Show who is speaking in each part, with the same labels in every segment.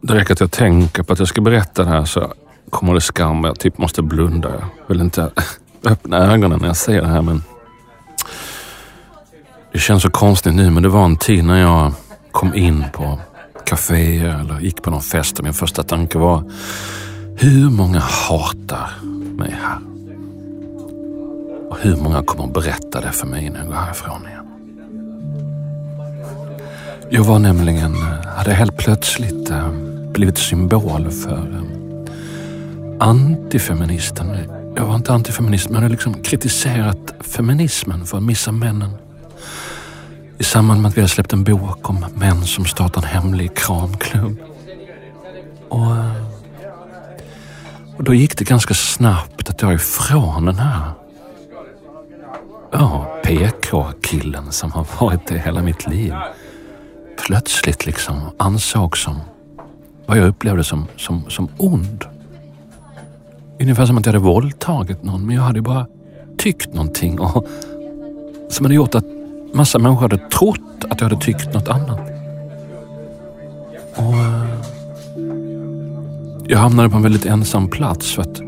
Speaker 1: Det räcker att jag tänker på att jag ska berätta det här så kommer det skam och jag typ måste blunda. Jag vill inte öppna ögonen när jag säger det här men det känns så konstigt nu men det var en tid när jag kom in på kaféer eller gick på någon fest och min första tanke var hur många hatar mig här? Och hur många kommer att berätta det för mig när jag går härifrån igen? Jag var nämligen, hade helt plötsligt eh, blivit symbol för eh, antifeministen. Jag var inte antifeminist men jag hade liksom kritiserat feminismen för att missa männen. I samband med att vi hade släppt en bok om män som startar en hemlig kramklubb. Och, eh, och då gick det ganska snabbt att jag ifrån den här ja, PK-killen som har varit det hela mitt liv. Plötsligt liksom ansågs som vad jag upplevde som, som, som ond. Ungefär som att jag hade våldtagit någon men jag hade bara tyckt någonting och, som hade gjort att massa människor hade trott att jag hade tyckt något annat. Och eh, Jag hamnade på en väldigt ensam plats för att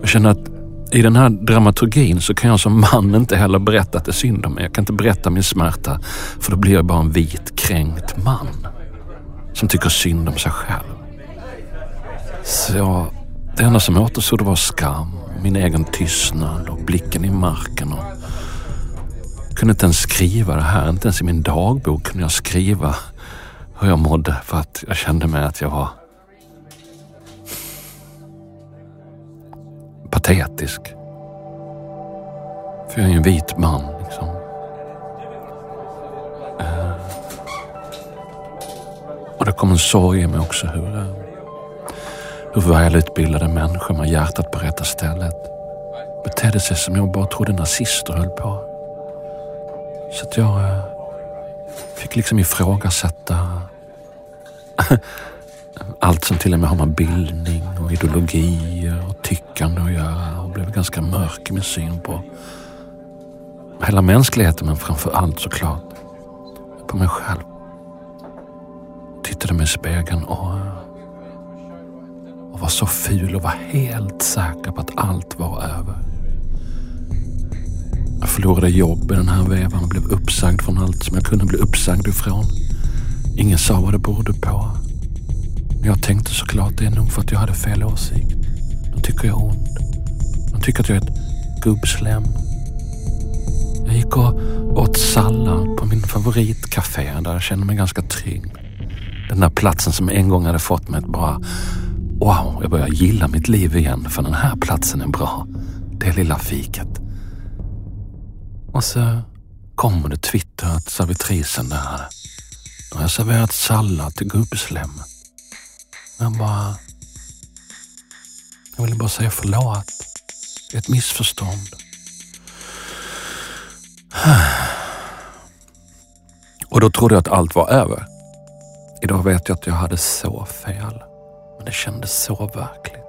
Speaker 1: jag kände att i den här dramaturgin så kan jag som man inte heller berätta att det är synd om mig. Jag kan inte berätta min smärta för då blir jag bara en vit kränkt man som tycker synd om sig själv. Så jag, det enda som återstod var skam, min egen tystnad och blicken i marken. Och jag kunde inte ens skriva det här, inte ens i min dagbok kunde jag skriva hur jag mådde för att jag kände mig att jag var patetisk. För jag är ju en vit man. Liksom. Eh. Och det kom en sorg i mig också hur, eh, hur välutbildade människor med hjärtat på rätta stället betedde sig som jag bara trodde nazister höll på. Så att jag eh, fick liksom ifrågasätta allt som till och med har med bildning och ideologier och tyckande att göra och blev ganska mörk i min syn på hela mänskligheten men framför allt såklart på mig själv. Tittade mig i spegeln och eh, var så ful och var helt säker på att allt var över. Jag förlorade jobb i den här vevan och blev uppsagd från allt som jag kunde bli uppsagd ifrån. Ingen sa vad det berodde på. Men jag tänkte såklart det är nog för att jag hade fel åsikt. De tycker jag är ond. De tycker att jag är ett gubbslem. Jag gick och åt sallad på min favoritcafé där jag kände mig ganska trygg. Den där platsen som en gång hade fått mig att bara Wow, jag börjar gilla mitt liv igen för den här platsen är bra. Det lilla fiket. Och så kommer det Twitter att servitrisen där. Nu har jag serverat sallad till gubbslem. Jag bara... Jag ville bara säga förlåt. Det är ett missförstånd. Och då trodde jag att allt var över. Idag vet jag att jag hade så fel. Men det kändes så verkligt.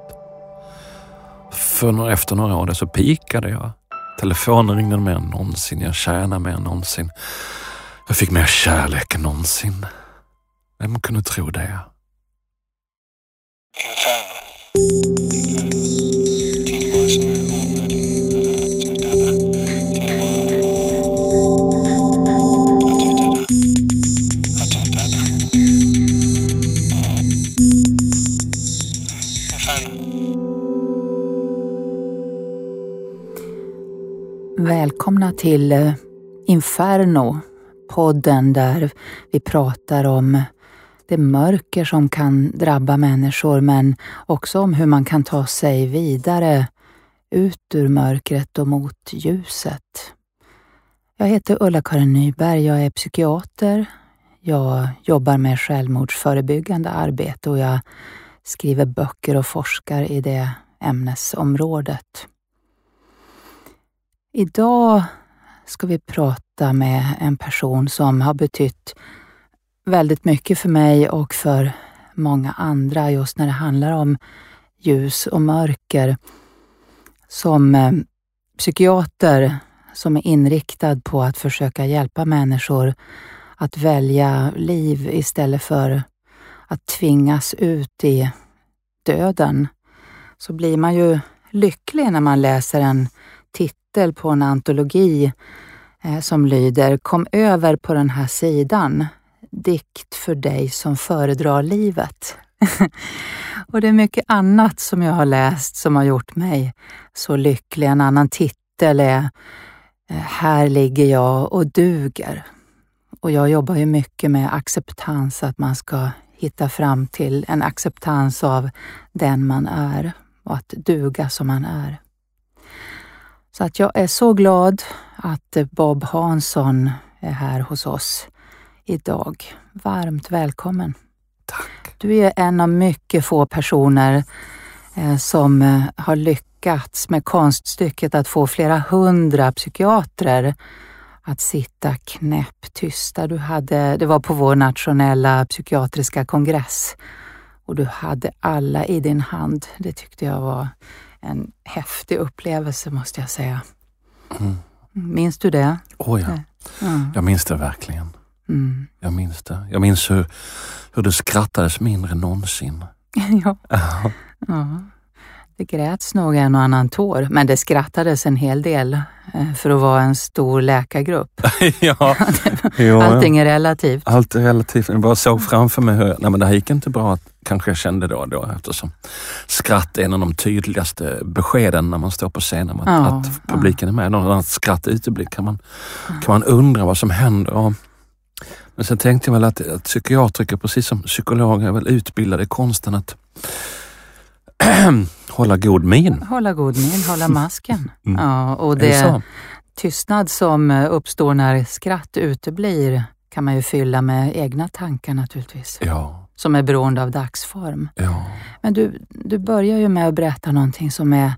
Speaker 1: För efter några år så pikade jag. Telefonen ringde mer än någonsin. Jag tjänade mer än någonsin. Jag fick mer kärlek än någonsin. Vem kunde tro det?
Speaker 2: Välkomna till eh, Inferno, podden där vi pratar om det mörker som kan drabba människor men också om hur man kan ta sig vidare ut ur mörkret och mot ljuset. Jag heter Ulla-Karin Nyberg, jag är psykiater. Jag jobbar med självmordsförebyggande arbete och jag skriver böcker och forskar i det ämnesområdet. Idag ska vi prata med en person som har betytt väldigt mycket för mig och för många andra just när det handlar om ljus och mörker. Som eh, psykiater som är inriktad på att försöka hjälpa människor att välja liv istället för att tvingas ut i döden, så blir man ju lycklig när man läser en titel på en antologi eh, som lyder Kom över på den här sidan. Dikt för dig som föredrar livet. och det är mycket annat som jag har läst som har gjort mig så lycklig. En annan titel är eh, Här ligger jag och duger. Och jag jobbar ju mycket med acceptans, att man ska hitta fram till en acceptans av den man är och att duga som man är. Så att jag är så glad att Bob Hansson är här hos oss idag. Varmt välkommen.
Speaker 1: Tack.
Speaker 2: Du är en av mycket få personer eh, som eh, har lyckats med konststycket att få flera hundra psykiatrer att sitta knäpptysta. Du hade, det var på vår nationella psykiatriska kongress och du hade alla i din hand. Det tyckte jag var en häftig upplevelse måste jag säga. Mm. Minns du det?
Speaker 1: Oh ja. Mm. jag minns det verkligen. Mm. Jag minns det. Jag minns hur, hur det skrattades mindre än någonsin.
Speaker 2: ja. ja. Det gräts nog en och annan tår, men det skrattades en hel del eh, för att vara en stor läkargrupp.
Speaker 1: ja.
Speaker 2: Allting är relativt.
Speaker 1: Allt är relativt. Jag bara såg framför mig hur, nej men det här gick inte bra, kanske jag kände då och då eftersom skratt är en av de tydligaste beskeden när man står på scenen, att, ja, att publiken ja. är med. När ett skratt uteblir kan man, kan man undra vad som händer. Och, men sen tänkte jag väl att, att psykiatriker, precis som psykologer, är väl utbildade i konsten att hålla god min.
Speaker 2: Hålla god min, hålla masken. Mm. Ja, och det, det tystnad som uppstår när skratt uteblir kan man ju fylla med egna tankar naturligtvis.
Speaker 1: Ja.
Speaker 2: Som är beroende av dagsform.
Speaker 1: Ja.
Speaker 2: Men du, du börjar ju med att berätta någonting som är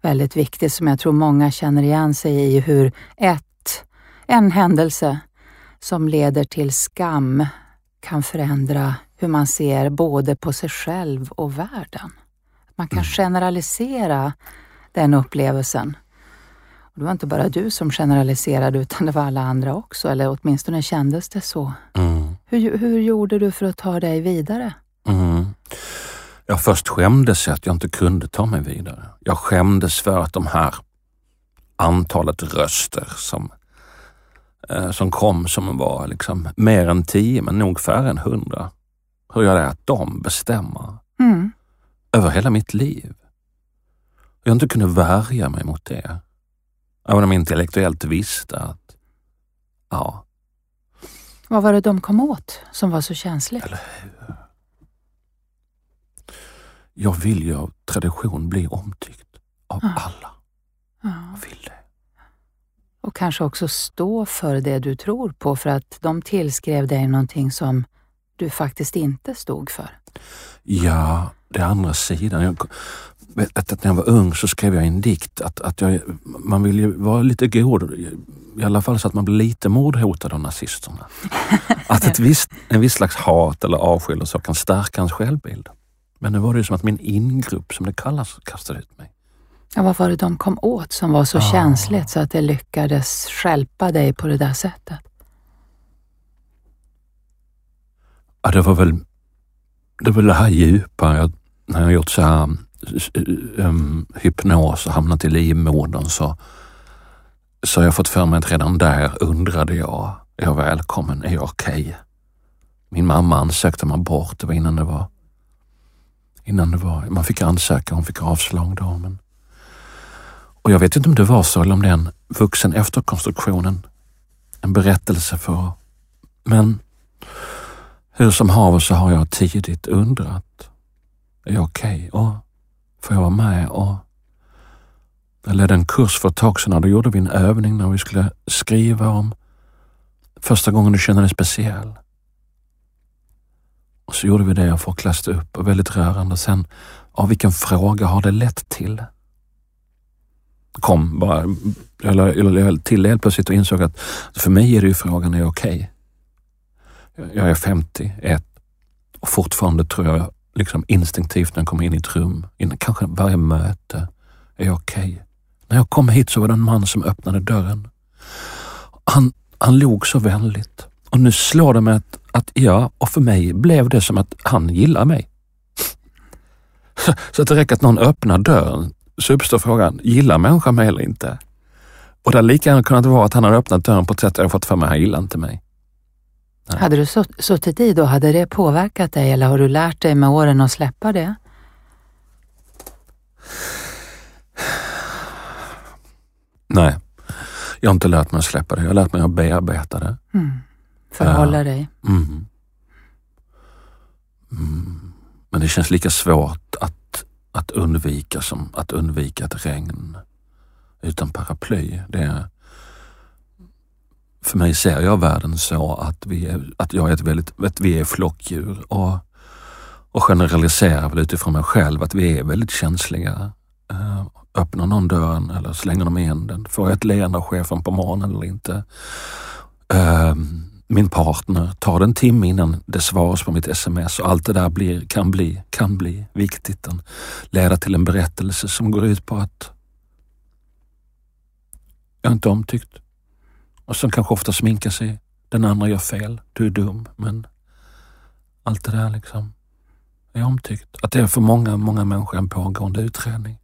Speaker 2: väldigt viktigt, som jag tror många känner igen sig i, hur ett, en händelse som leder till skam kan förändra hur man ser både på sig själv och världen. Man kan mm. generalisera den upplevelsen. Och det var inte bara du som generaliserade utan det var alla andra också, eller åtminstone kändes det så. Mm. Hur, hur gjorde du för att ta dig vidare?
Speaker 1: Mm. Jag först skämdes att jag inte kunde ta mig vidare. Jag skämdes för att de här antalet röster som, eh, som kom, som var liksom mer än tio, men nog färre än hundra. Hur jag lät dem bestämma. Mm över hela mitt liv. Jag inte kunde värja mig mot det. Även om jag intellektuellt visste att, ja.
Speaker 2: Vad var det de kom åt som var så känsligt?
Speaker 1: Eller hur? Jag vill ju av tradition bli omtyckt av ja. alla. Ja. Jag vill det.
Speaker 2: Och kanske också stå för det du tror på för att de tillskrev dig någonting som du faktiskt inte stod för.
Speaker 1: Ja, det andra sidan. Jag, att när jag var ung så skrev jag en dikt att, att jag, man vill ju vara lite god, i alla fall så att man blir lite mordhotad av nazisterna. Att ett visst, en viss slags hat eller avsky eller så kan stärka ens självbild. Men nu var det ju som att min ingrupp, som det kallas, kastade ut mig.
Speaker 2: Ja, vad var det de kom åt som var så ah. känsligt så att det lyckades skälpa dig på det där sättet?
Speaker 1: Ja, det var väl det, var det här djupa. Jag när jag gjort så här um, hypnos och hamnat i livmodern så, så har jag fått för mig att redan där undrade jag, är jag välkommen? Är jag okej? Okay? Min mamma ansökte man bort, det var innan det var innan det var, man fick ansöka, hon fick avslag då. Men, och jag vet inte om det var så eller om det är en vuxen efterkonstruktionen, en berättelse för, men hur som haver så har jag tidigt undrat är jag okej? Okay? Och får jag vara med? Och jag ledde en kurs för ett tag sedan. och Då gjorde vi en övning när vi skulle skriva om första gången du känner dig speciell. Och så gjorde vi det och folk läste upp och väldigt rörande. Sen, ja, vilken fråga har det lett till? Kom bara, jag lade till helt plötsligt och insåg att för mig är det ju frågan, är jag okej? Okay? Jag är 51 och fortfarande tror jag liksom instinktivt när jag kommer in i ett rum, innan kanske varje möte, är jag okej? Okay? När jag kom hit så var det en man som öppnade dörren. Han, han log så vänligt och nu slår det mig att att ja, och för mig blev det som att han gillar mig. Så att det räcker att någon öppnar dörren så uppstår frågan, gillar människan mig eller inte? Och det hade lika gärna kunnat vara att han hade öppnat dörren på ett sätt där jag fått för mig han gillar inte mig.
Speaker 2: Nej. Hade du suttit i då, hade det påverkat dig eller har du lärt dig med åren att släppa det?
Speaker 1: Nej, jag har inte lärt mig att släppa det. Jag har lärt mig att bearbeta det.
Speaker 2: Mm. Förhålla uh, dig.
Speaker 1: Mm. Mm. Men det känns lika svårt att, att undvika som att undvika ett regn utan paraply. Det är, för mig ser jag världen så att, vi är, att jag är ett väldigt, att vi är flockdjur och, och generaliserar väl utifrån mig själv att vi är väldigt känsliga. Eh, öppnar någon dörren eller slänger de igen den? Får jag ett leende av chefen på morgonen eller inte? Eh, min partner, tar det en timme innan det svaras på mitt sms och allt det där blir, kan bli, kan bli viktigt. Den leda till en berättelse som går ut på att jag är inte omtyckt. Och som kanske ofta sminkar sig. Den andra gör fel. Du är dum. Men allt det där liksom är omtyckt. Att det är för många, många människor en pågående utredning.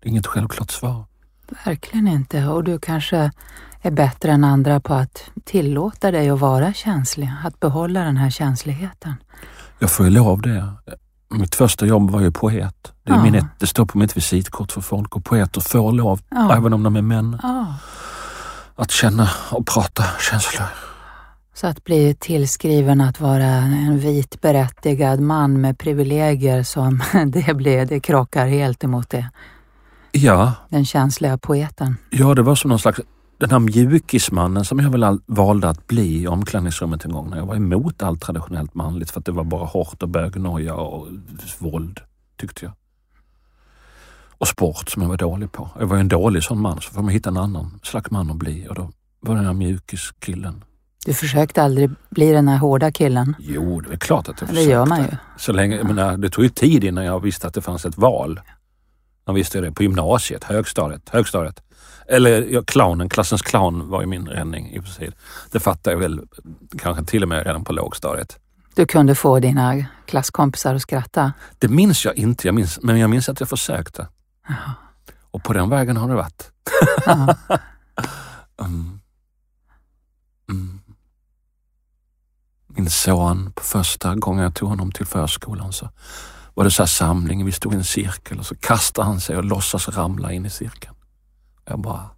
Speaker 1: Det är inget självklart svar.
Speaker 2: Verkligen inte. Och du kanske är bättre än andra på att tillåta dig att vara känslig, att behålla den här känsligheten.
Speaker 1: Jag får ju lov det. Mitt första jobb var ju poet. Det, är ja. min, det står på mitt visitkort för folk och poeter får lov, ja. även om de är män, ja. Att känna och prata känslor.
Speaker 2: Så att bli tillskriven att vara en vit berättigad man med privilegier som det blir, det krockar helt emot det.
Speaker 1: Ja.
Speaker 2: Den känsliga poeten.
Speaker 1: Ja, det var som någon slags den här mjukismannen som jag väl valde att bli i omklädningsrummet en gång när jag var emot allt traditionellt manligt för att det var bara hårt och bögnoja och våld, tyckte jag. Och sport som jag var dålig på. Jag var en dålig sån man, så får man hitta en annan slags man att bli och då var den här mjukiskillen.
Speaker 2: Du försökte aldrig bli den här hårda killen?
Speaker 1: Jo, det är klart att jag försökte.
Speaker 2: Det gör man ju.
Speaker 1: Så länge, jag menar, det tog ju tid innan jag visste att det fanns ett val. Jag visste det på gymnasiet, högstadiet, högstadiet. Eller ja, clownen, klassens clown var ju min räddning i princip. Det fattade jag väl kanske till och med redan på lågstadiet.
Speaker 2: Du kunde få dina klasskompisar att skratta?
Speaker 1: Det minns jag inte, jag minns, men jag minns att jag försökte. Och på den vägen har det varit. mm. Mm. Min son, på första gången jag tog honom till förskolan så var det så här samling, vi stod i en cirkel och så kastade han sig och låtsas ramla in i cirkeln. Jag bara,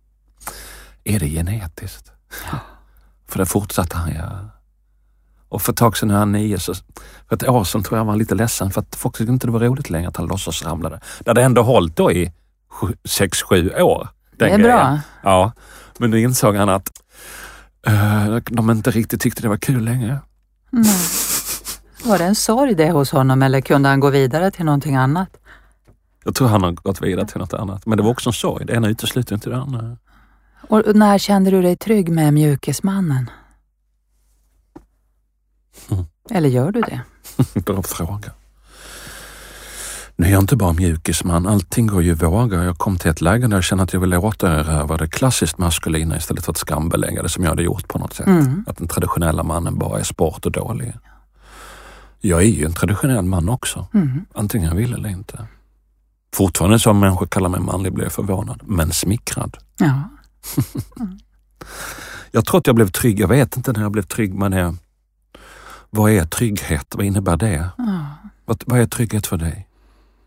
Speaker 1: är det genetiskt? Ja. För det fortsatte han göra. Och för ett tag sedan när han nio, så, för ett år sedan tror jag han var lite ledsen för att folk tyckte inte det var roligt längre att han låtsas ramlade. Det hade ändå hållit då i sex, sju år.
Speaker 2: Det är grejen. bra.
Speaker 1: Ja, men då insåg han att uh, de inte riktigt tyckte det var kul längre. Mm.
Speaker 2: Var det en sorg det hos honom eller kunde han gå vidare till någonting annat?
Speaker 1: Jag tror han har gått vidare till något annat. Men det var också en sorg. Det ena utesluter inte det andra.
Speaker 2: Och när kände du dig trygg med mjukismannen? Mm. Eller gör du det?
Speaker 1: Bra fråga. Nu är jag inte bara mjukisman. Allting går ju i vågor. Jag kom till ett läge där jag kände att jag ville återerövra det klassiskt maskulina istället för att skambelägga det som jag hade gjort på något sätt. Mm. Att den traditionella mannen bara är sport och dålig. Jag är ju en traditionell man också. Mm. Antingen jag vill eller inte. Fortfarande som människor kallar mig manlig blir jag förvånad, men smickrad.
Speaker 2: Ja.
Speaker 1: Mm. jag tror att jag blev trygg. Jag vet inte när jag blev trygg med det. Vad är trygghet? Vad innebär det? Ja. Vad, vad är trygghet för dig?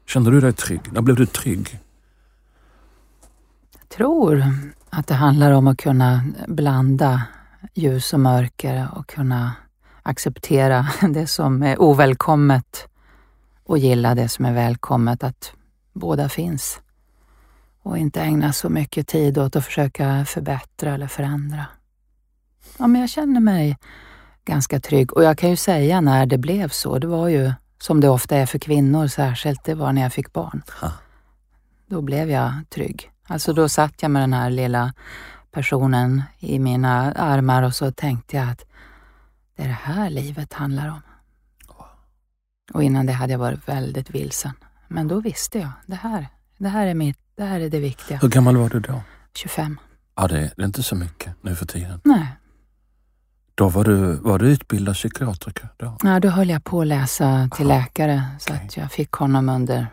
Speaker 1: Kände du dig trygg? När blev du trygg?
Speaker 2: Jag tror att det handlar om att kunna blanda ljus och mörker och kunna acceptera det som är ovälkommet och gilla det som är välkommet. Att båda finns. Och inte ägna så mycket tid åt att försöka förbättra eller förändra. Ja, men jag känner mig ganska trygg och jag kan ju säga när det blev så, det var ju som det ofta är för kvinnor särskilt, det var när jag fick barn. Ha. Då blev jag trygg. Alltså då satt jag med den här lilla personen i mina armar och så tänkte jag att det är det här livet handlar om. Och innan det hade jag varit väldigt vilsen. Men då visste jag, det här, det här är mitt, det här är det viktiga.
Speaker 1: Hur gammal var du då?
Speaker 2: 25.
Speaker 1: Ja, det är, det är inte så mycket nu för tiden.
Speaker 2: Nej.
Speaker 1: Då var du, var du utbildad psykiatriker? Då?
Speaker 2: Ja, då höll jag på att läsa till läkare så
Speaker 1: okej.
Speaker 2: att jag fick honom under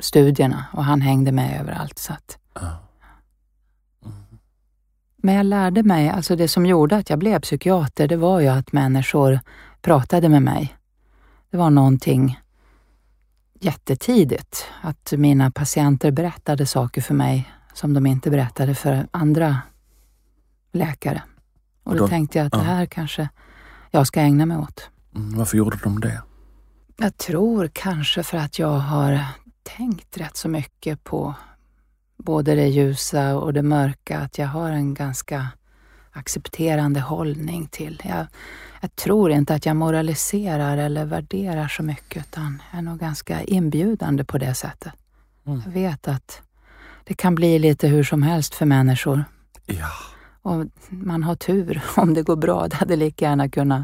Speaker 2: studierna och han hängde med överallt. Så att.
Speaker 1: Ja.
Speaker 2: Men jag lärde mig, alltså det som gjorde att jag blev psykiater, det var ju att människor pratade med mig. Det var någonting jättetidigt, att mina patienter berättade saker för mig som de inte berättade för andra läkare. Och då,
Speaker 1: då-
Speaker 2: tänkte jag att det
Speaker 1: ja.
Speaker 2: här kanske jag ska ägna mig åt.
Speaker 1: Mm, varför gjorde de det?
Speaker 2: Jag tror kanske för att jag har tänkt rätt så mycket på både det ljusa och det mörka, att jag har en ganska accepterande hållning till. Jag, jag tror inte att jag moraliserar eller värderar så mycket, utan jag är nog ganska inbjudande på det sättet.
Speaker 1: Mm.
Speaker 2: Jag vet att det kan bli lite hur som helst för människor.
Speaker 1: Ja.
Speaker 2: Och man har tur om det går bra. Det hade lika gärna kunnat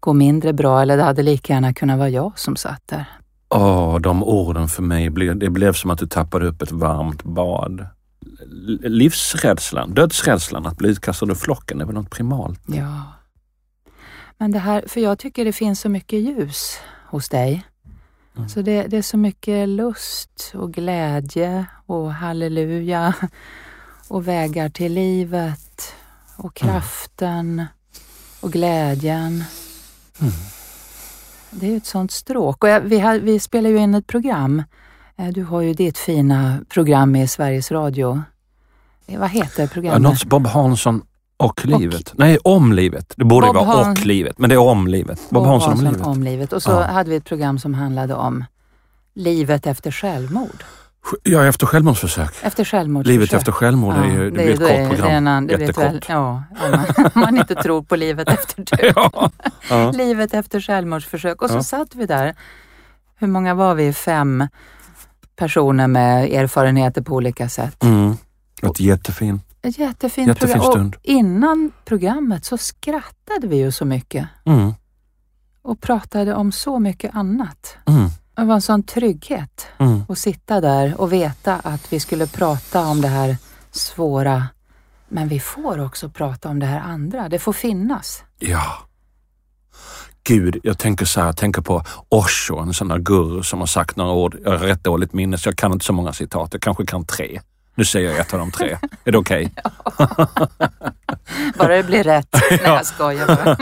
Speaker 2: gå mindre bra eller det hade lika gärna kunnat vara jag som satt där.
Speaker 1: Åh, de orden för mig, blev, det blev som att du tappade upp ett varmt bad. Livsrädslan, dödsrädslan, att bli utkastad ur flocken, det är väl något primalt?
Speaker 2: Ja. Men det här, för jag tycker det finns så mycket ljus hos dig.
Speaker 1: Mm.
Speaker 2: Så det, det är så mycket lust och glädje och halleluja och vägar till livet och kraften och glädjen. Det är ju ett sånt stråk. Och jag, vi, har, vi spelar ju in ett program. Eh, Du har ju ditt fina program i Sveriges Radio. Eh, Vad heter programmet?
Speaker 1: något Bob Hansson och livet. Nej, om livet. Det borde
Speaker 2: Bob
Speaker 1: vara
Speaker 2: Han-
Speaker 1: och livet, men det är om livet. Bob
Speaker 2: och
Speaker 1: Hansson om livet.
Speaker 2: om livet. Och så
Speaker 1: Ja.
Speaker 2: hade vi ett program som handlade om livet efter självmord.
Speaker 1: Ja, efter självmordsförsök.
Speaker 2: Efter självmord.
Speaker 1: Livet efter självmord är ju, det, blir ett
Speaker 2: då är-
Speaker 1: kort program.
Speaker 2: Det en, annan- det vet väl,
Speaker 1: Jättekort.
Speaker 2: ja, man, man inte tror på livet efter döden.
Speaker 1: Ja. Ja.
Speaker 2: Livet efter självmordsförsök. Och så
Speaker 1: Ja.
Speaker 2: satt vi där. Hur många var vi? Fem personer med erfarenheter på olika sätt.
Speaker 1: Mm. Ett jättefint.
Speaker 2: Ett
Speaker 1: Jättefin
Speaker 2: program.
Speaker 1: stund.
Speaker 2: Och innan programmet så skrattade vi ju så mycket
Speaker 1: Mm.
Speaker 2: och pratade om så mycket annat.
Speaker 1: Mm.
Speaker 2: Det var en sån trygghet
Speaker 1: Mm.
Speaker 2: att sitta där och veta att vi skulle prata om det här svåra. Men vi får också prata om det här andra. Det får finnas.
Speaker 1: Ja. Gud, jag tänker så här, jag tänker på Osho, en sån där guru som har sagt några ord. Jag har rätt dåligt minne så jag kan inte så många citat. Jag kanske kan tre. Nu säger jag ett av de tre. Är det okej?
Speaker 2: Bara det blir rätt. Nej, jag skojar bara.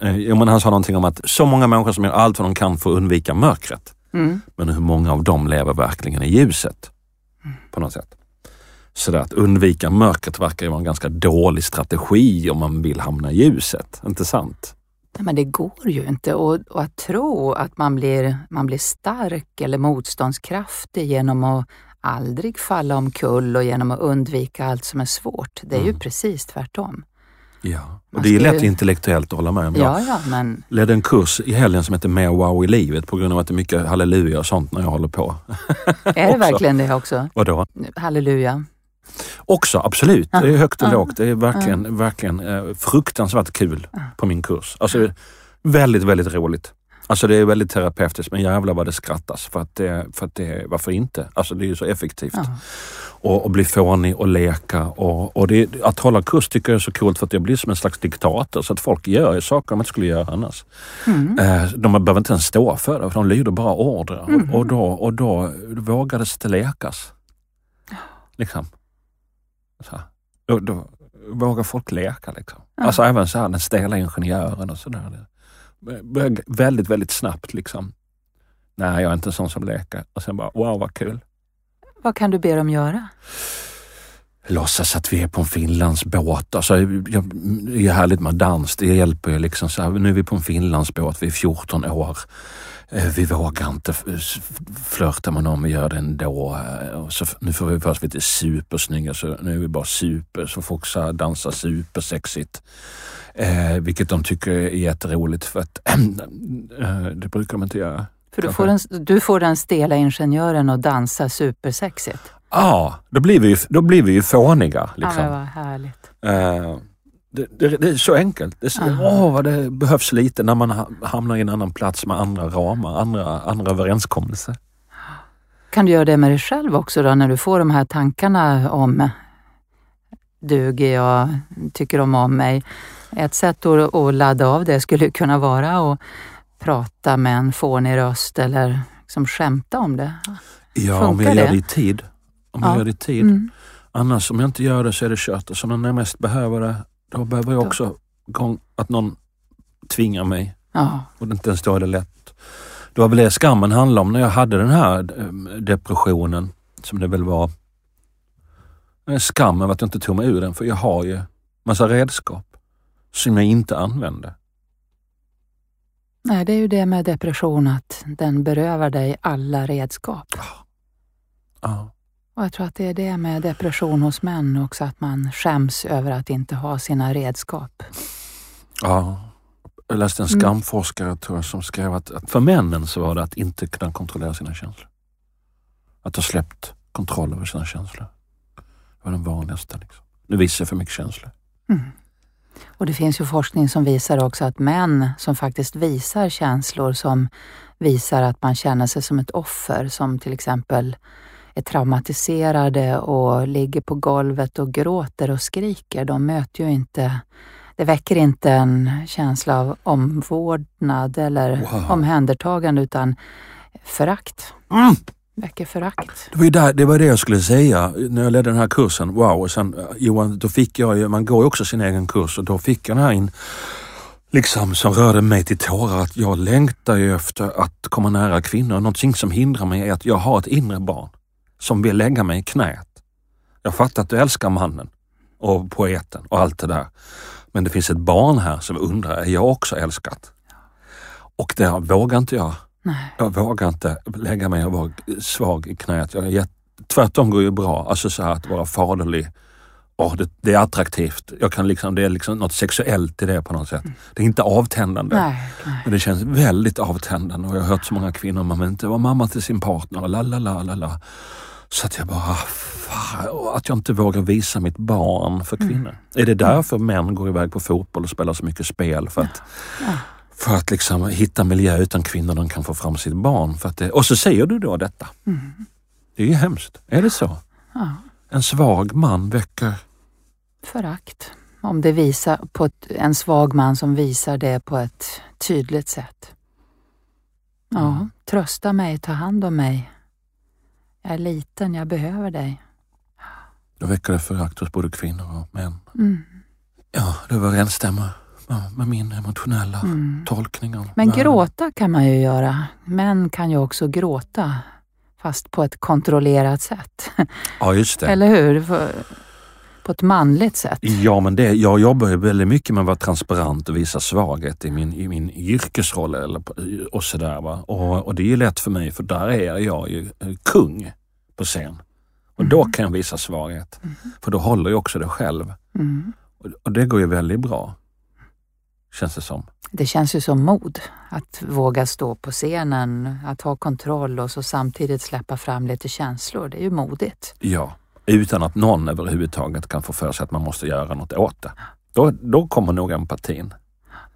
Speaker 1: Jo, men han sa någonting om att så många människor som gör allt vad de kan för att undvika mörkret.
Speaker 2: Mm.
Speaker 1: Men hur många av dem lever verkligen i ljuset? På något sätt. Så där, att undvika mörkret verkar ju vara en ganska dålig strategi om man vill hamna i ljuset. Inte sant?
Speaker 2: Nej, Men det går ju inte. Och, och att tro att man blir, man blir stark eller motståndskraftig genom att aldrig falla omkull och genom att undvika allt som är svårt. Det är ju precis tvärtom.
Speaker 1: Ja. Och det är lätt
Speaker 2: ju-
Speaker 1: intellektuellt att hålla med om.
Speaker 2: Ja, ja, men
Speaker 1: ledde en kurs i helgen som heter Mer wow i livet på grund av att det är mycket halleluja och sånt när jag håller på.
Speaker 2: är det verkligen det också?
Speaker 1: Vadå?
Speaker 2: Halleluja.
Speaker 1: Också, absolut. Det är högt och
Speaker 2: Ja.
Speaker 1: lågt. Det är verkligen, verkligen eh, fruktansvärt kul på min kurs. Alltså, väldigt, väldigt roligt. Alltså det är väldigt terapeutiskt men jävlar vad det skrattas för att det, för att det, varför inte? Alltså det är ju så effektivt.
Speaker 2: Ja.
Speaker 1: Och, och bli fånig och leka och, och det, att hålla kurs tycker jag är så coolt för att jag blir som en slags diktator så att folk gör saker de inte skulle göra annars.
Speaker 2: Mm.
Speaker 1: Eh, de behöver inte ens stå för det, för de lyder bara order. Och, och, då, och då vågades det lekas. Liksom. Så. Då, då vågar folk leka liksom. Alltså även så här den stela ingenjören och sådär. Väldigt, väldigt snabbt liksom. Nej, jag är inte en sån som leker. Och sen bara, wow vad kul.
Speaker 2: Vad kan du be dem göra?
Speaker 1: låtsas att vi är på en Finlandsbåt. Alltså, jag, det är härligt med dans, det hjälper ju liksom. Så här, nu är vi på en Finlandsbåt, vi är 14 år. Eh, Vi vågar inte flörta med någon, vi gör det ändå. Eh, Och så, nu får vi först lite supersnygga, så nu är vi bara super, så folk så här dansar supersexigt. Eh, vilket de tycker är jätteroligt för att eh, det brukar de inte göra.
Speaker 2: För du får, den, du får den stela ingenjören att dansa supersexigt.
Speaker 1: Ja, då blir vi ju, då blir vi ju fåniga. Liksom.
Speaker 2: men vad härligt.
Speaker 1: Eh, det, det, det är så enkelt. Det är åh, vad det behövs lite när man ha- hamnar i en annan plats med andra ramar, andra, andra överenskommelser.
Speaker 2: Kan du göra det med dig själv också då, när du får de här tankarna om duger jag, tycker de om mig? Ett sätt att, att ladda av det skulle kunna vara att prata med en fånig röst eller liksom skämta om det.
Speaker 1: Ja,
Speaker 2: Funkar
Speaker 1: om jag gör
Speaker 2: det?
Speaker 1: i tid. Om jag
Speaker 2: Ja.
Speaker 1: gör det i tid.
Speaker 2: Mm.
Speaker 1: Annars om jag inte gör det så är det kört. Och så när jag mest behöver det, då behöver jag också gång, att någon tvingar mig.
Speaker 2: Ja.
Speaker 1: Och inte ens då är det lätt. Det var väl det skammen handlade om när jag hade den här eh, depressionen, som det väl var. Eh, Skam över att jag inte tog mig ur den, för jag har ju massa redskap som jag inte använde.
Speaker 2: Nej, det är ju det med depression att den berövar dig alla redskap.
Speaker 1: Ja.
Speaker 2: Och jag tror att det är det med depression hos män också, att man skäms över att inte ha sina redskap.
Speaker 1: ja. Jag läste en
Speaker 2: Mm.
Speaker 1: skamforskare tror jag, som skrev att, att för männen så var det att inte kunna kontrollera sina känslor. Att ha släppt kontroll över sina känslor. Det var den vanligaste. Liksom. Nu visar jag för mycket känslor.
Speaker 2: Mm. Och det finns ju forskning som visar också att män som faktiskt visar känslor som visar att man känner sig som ett offer, som till exempel är traumatiserade och ligger på golvet och gråter och skriker, de möter ju inte det väcker inte en känsla av omvårdnad eller
Speaker 1: Wow.
Speaker 2: omhändertagande utan förakt.
Speaker 1: Mm.
Speaker 2: Väcker förakt.
Speaker 1: Det var, där, det var det jag skulle säga när jag ledde den här kursen. Wow, och sen eh, Johan, då fick jag ju, man går ju också sin egen kurs och då fick jag den här in, liksom som rörde mig till tårar att jag längtar ju efter att komma nära kvinnor. Någonting som hindrar mig är att jag har ett inre barn som vill lägga mig i knät. Jag fattar att du älskar mannen och poeten och allt det där. Men det finns ett barn här som undrar, är jag också älskat? Och där vågar inte jag
Speaker 2: Nej.
Speaker 1: jag vågar inte lägga mig och vara svag i knät. Jag är. Tvärtom går ju bra. Alltså så här att vara faderlig. Åh, det, det är attraktivt. Jag kan liksom, det är liksom något sexuellt i det på något sätt. Det är inte avtändande.
Speaker 2: Nej, nej.
Speaker 1: Men det känns väldigt avtändande och jag har hört så många kvinnor, man vill inte vara mamma till sin partner la la la la la. Så att jag bara, fan, och att jag inte vågar visa mitt barn för kvinnor. Är det därför män går iväg på fotboll och spelar så mycket spel? För att,
Speaker 2: Ja.
Speaker 1: för att liksom hitta miljö utan kvinnor de kan få fram sitt barn. För att det, och så säger du då detta. Det är ju hemskt. Är det så?
Speaker 2: Ja.
Speaker 1: En svag man väcker...
Speaker 2: Förakt. Om det visar på ett, en svag man som visar det på ett tydligt sätt. Ja,
Speaker 1: Mm.
Speaker 2: trösta mig, ta hand om mig. Jag är liten, jag behöver dig.
Speaker 1: Då väcker det förakt hos både kvinnor och män.
Speaker 2: Mm.
Speaker 1: Ja, det överensstämmer med- med min emotionella
Speaker 2: Mm.
Speaker 1: tolkning av
Speaker 2: Men
Speaker 1: världen.
Speaker 2: gråta kan man ju göra. Män kan ju också gråta, fast på ett kontrollerat sätt.
Speaker 1: Ja, just det.
Speaker 2: Eller hur? På ett manligt sätt.
Speaker 1: Ja, men det, jag jobbar ju väldigt mycket med att vara transparent och visa svaghet i min, i min yrkesroll eller, och sådär. Va? Och, och det är ju lätt för mig för där är jag ju eh, kung på scen. Och då kan jag visa svaghet. För då håller jag också det själv.
Speaker 2: Mm.
Speaker 1: Och, och det går ju väldigt bra. Känns det som.
Speaker 2: Det känns ju som mod att våga stå på scenen, att ha kontroll och så samtidigt släppa fram lite känslor. Det är ju modigt.
Speaker 1: Ja. Utan att någon överhuvudtaget kan få för sig att man måste göra något åt det. Då, då kommer nog empatin.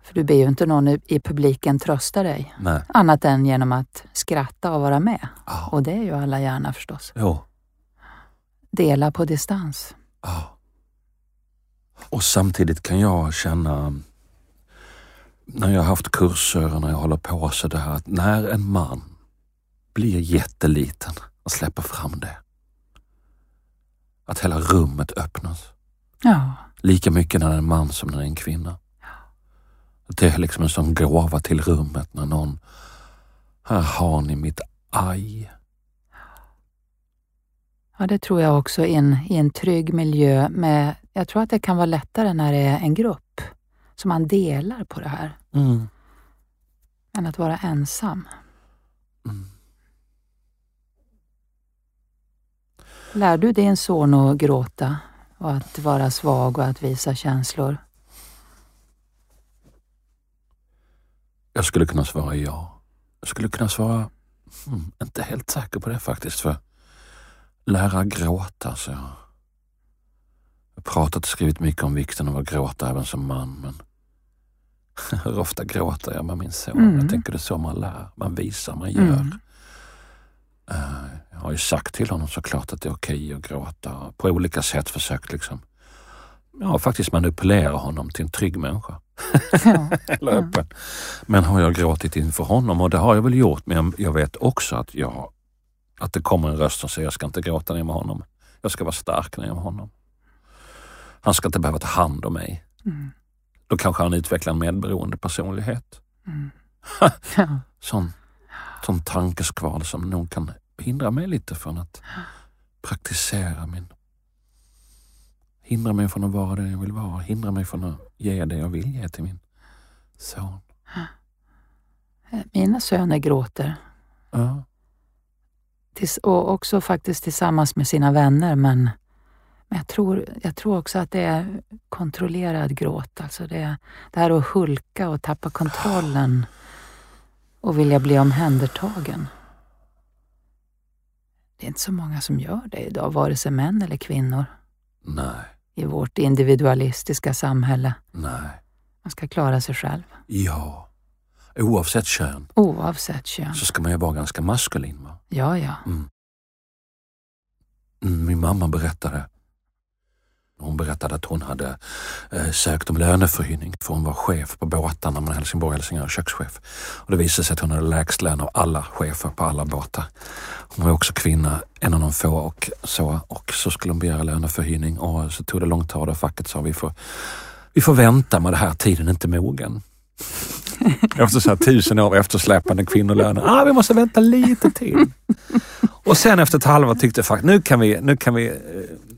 Speaker 2: För du ber ju inte någon i- publiken trösta dig,
Speaker 1: Nej.
Speaker 2: annat än genom att skratta och vara med.
Speaker 1: Ja.
Speaker 2: Och det är ju alla gärna förstås.
Speaker 1: Jo.
Speaker 2: Dela på distans.
Speaker 1: Ja. Och samtidigt kan jag känna när jag har haft kurser och när jag håller på så där att när en man blir jätteliten och släpper fram det. Att hela rummet öppnas.
Speaker 2: Ja,
Speaker 1: Lika mycket när det är en man som när det är en kvinna. Att det är liksom en sån gåva till rummet när någon, här har ni mitt aj.
Speaker 2: ja det tror jag också i en, i en trygg miljö med, jag tror att det kan vara lättare när det är en grupp som man delar på det här,
Speaker 1: Mm.
Speaker 2: än att vara ensam.
Speaker 1: Mm.
Speaker 2: Lär du din son att gråta och att vara svag och att visa känslor?
Speaker 1: Jag skulle kunna svara ja. Jag skulle kunna svara, mm, inte helt säker på det faktiskt. För lära gråta, så jag har pratat och skrivit mycket om vikten av att gråta även som man. Men hur ofta gråter jag med min son?
Speaker 2: Mm.
Speaker 1: Jag tänker det är så man lär. Man visar, man gör.
Speaker 2: Mm.
Speaker 1: Eh, Jag har ju sagt till honom såklart att det är okej att gråta. På olika sätt försökt liksom ja, faktiskt manipulera honom till en trygg människa.
Speaker 2: Ja.
Speaker 1: Eller öppen. Men har jag gråtit inför honom och det har jag väl gjort men jag- vet också att, jag, att det kommer en röst som säger jag ska inte gråta ner med honom. Jag ska vara stark ner med honom. Han ska inte behöva ta hand om mig.
Speaker 2: Mm.
Speaker 1: Då kanske han utvecklar en medberoende personlighet.
Speaker 2: Mm.
Speaker 1: Sån, sån tankeskval som nog kan hindra mig lite från att praktisera min... Hindra mig från att vara den jag vill vara. Hindra mig från att ge det jag vill ge till min son.
Speaker 2: Mina söner gråter.
Speaker 1: Ja.
Speaker 2: Och också faktiskt tillsammans med sina vänner men, men jag, tror, jag tror också att det är kontrollerad gråt. Alltså det, det här att hulka och tappa kontrollen och vilja bli omhändertagen. Det är inte så många som gör det idag, vare sig män eller kvinnor
Speaker 1: Nej,
Speaker 2: i vårt individualistiska samhälle.
Speaker 1: nej.
Speaker 2: Man ska klara sig själv,
Speaker 1: Ja. Oavsett kön
Speaker 2: oavsett kön.
Speaker 1: så ska man ju vara ganska maskulin. Va?
Speaker 2: Ja, ja.
Speaker 1: Mm, min mamma berättade hon berättade att hon hade eh, sökt om löneförhöjning för hon var chef på båtarna med Helsingborg och Helsingör, kökschef. Och det visade sig att hon hade lägst lön av alla chefer på alla båtar. Hon var också kvinna, en av de få och så. Och så skulle hon begära löneförhöjning och så tog det lång tid och facket sa vi får, vi får vänta med det här, tiden är inte mogen. Efter så här tusen år eftersläpande kvinnolöner. Ah, vi måste vänta lite till. Och sen efter ett halvår tyckte faktiskt, nu kan vi, nu kan vi, eh,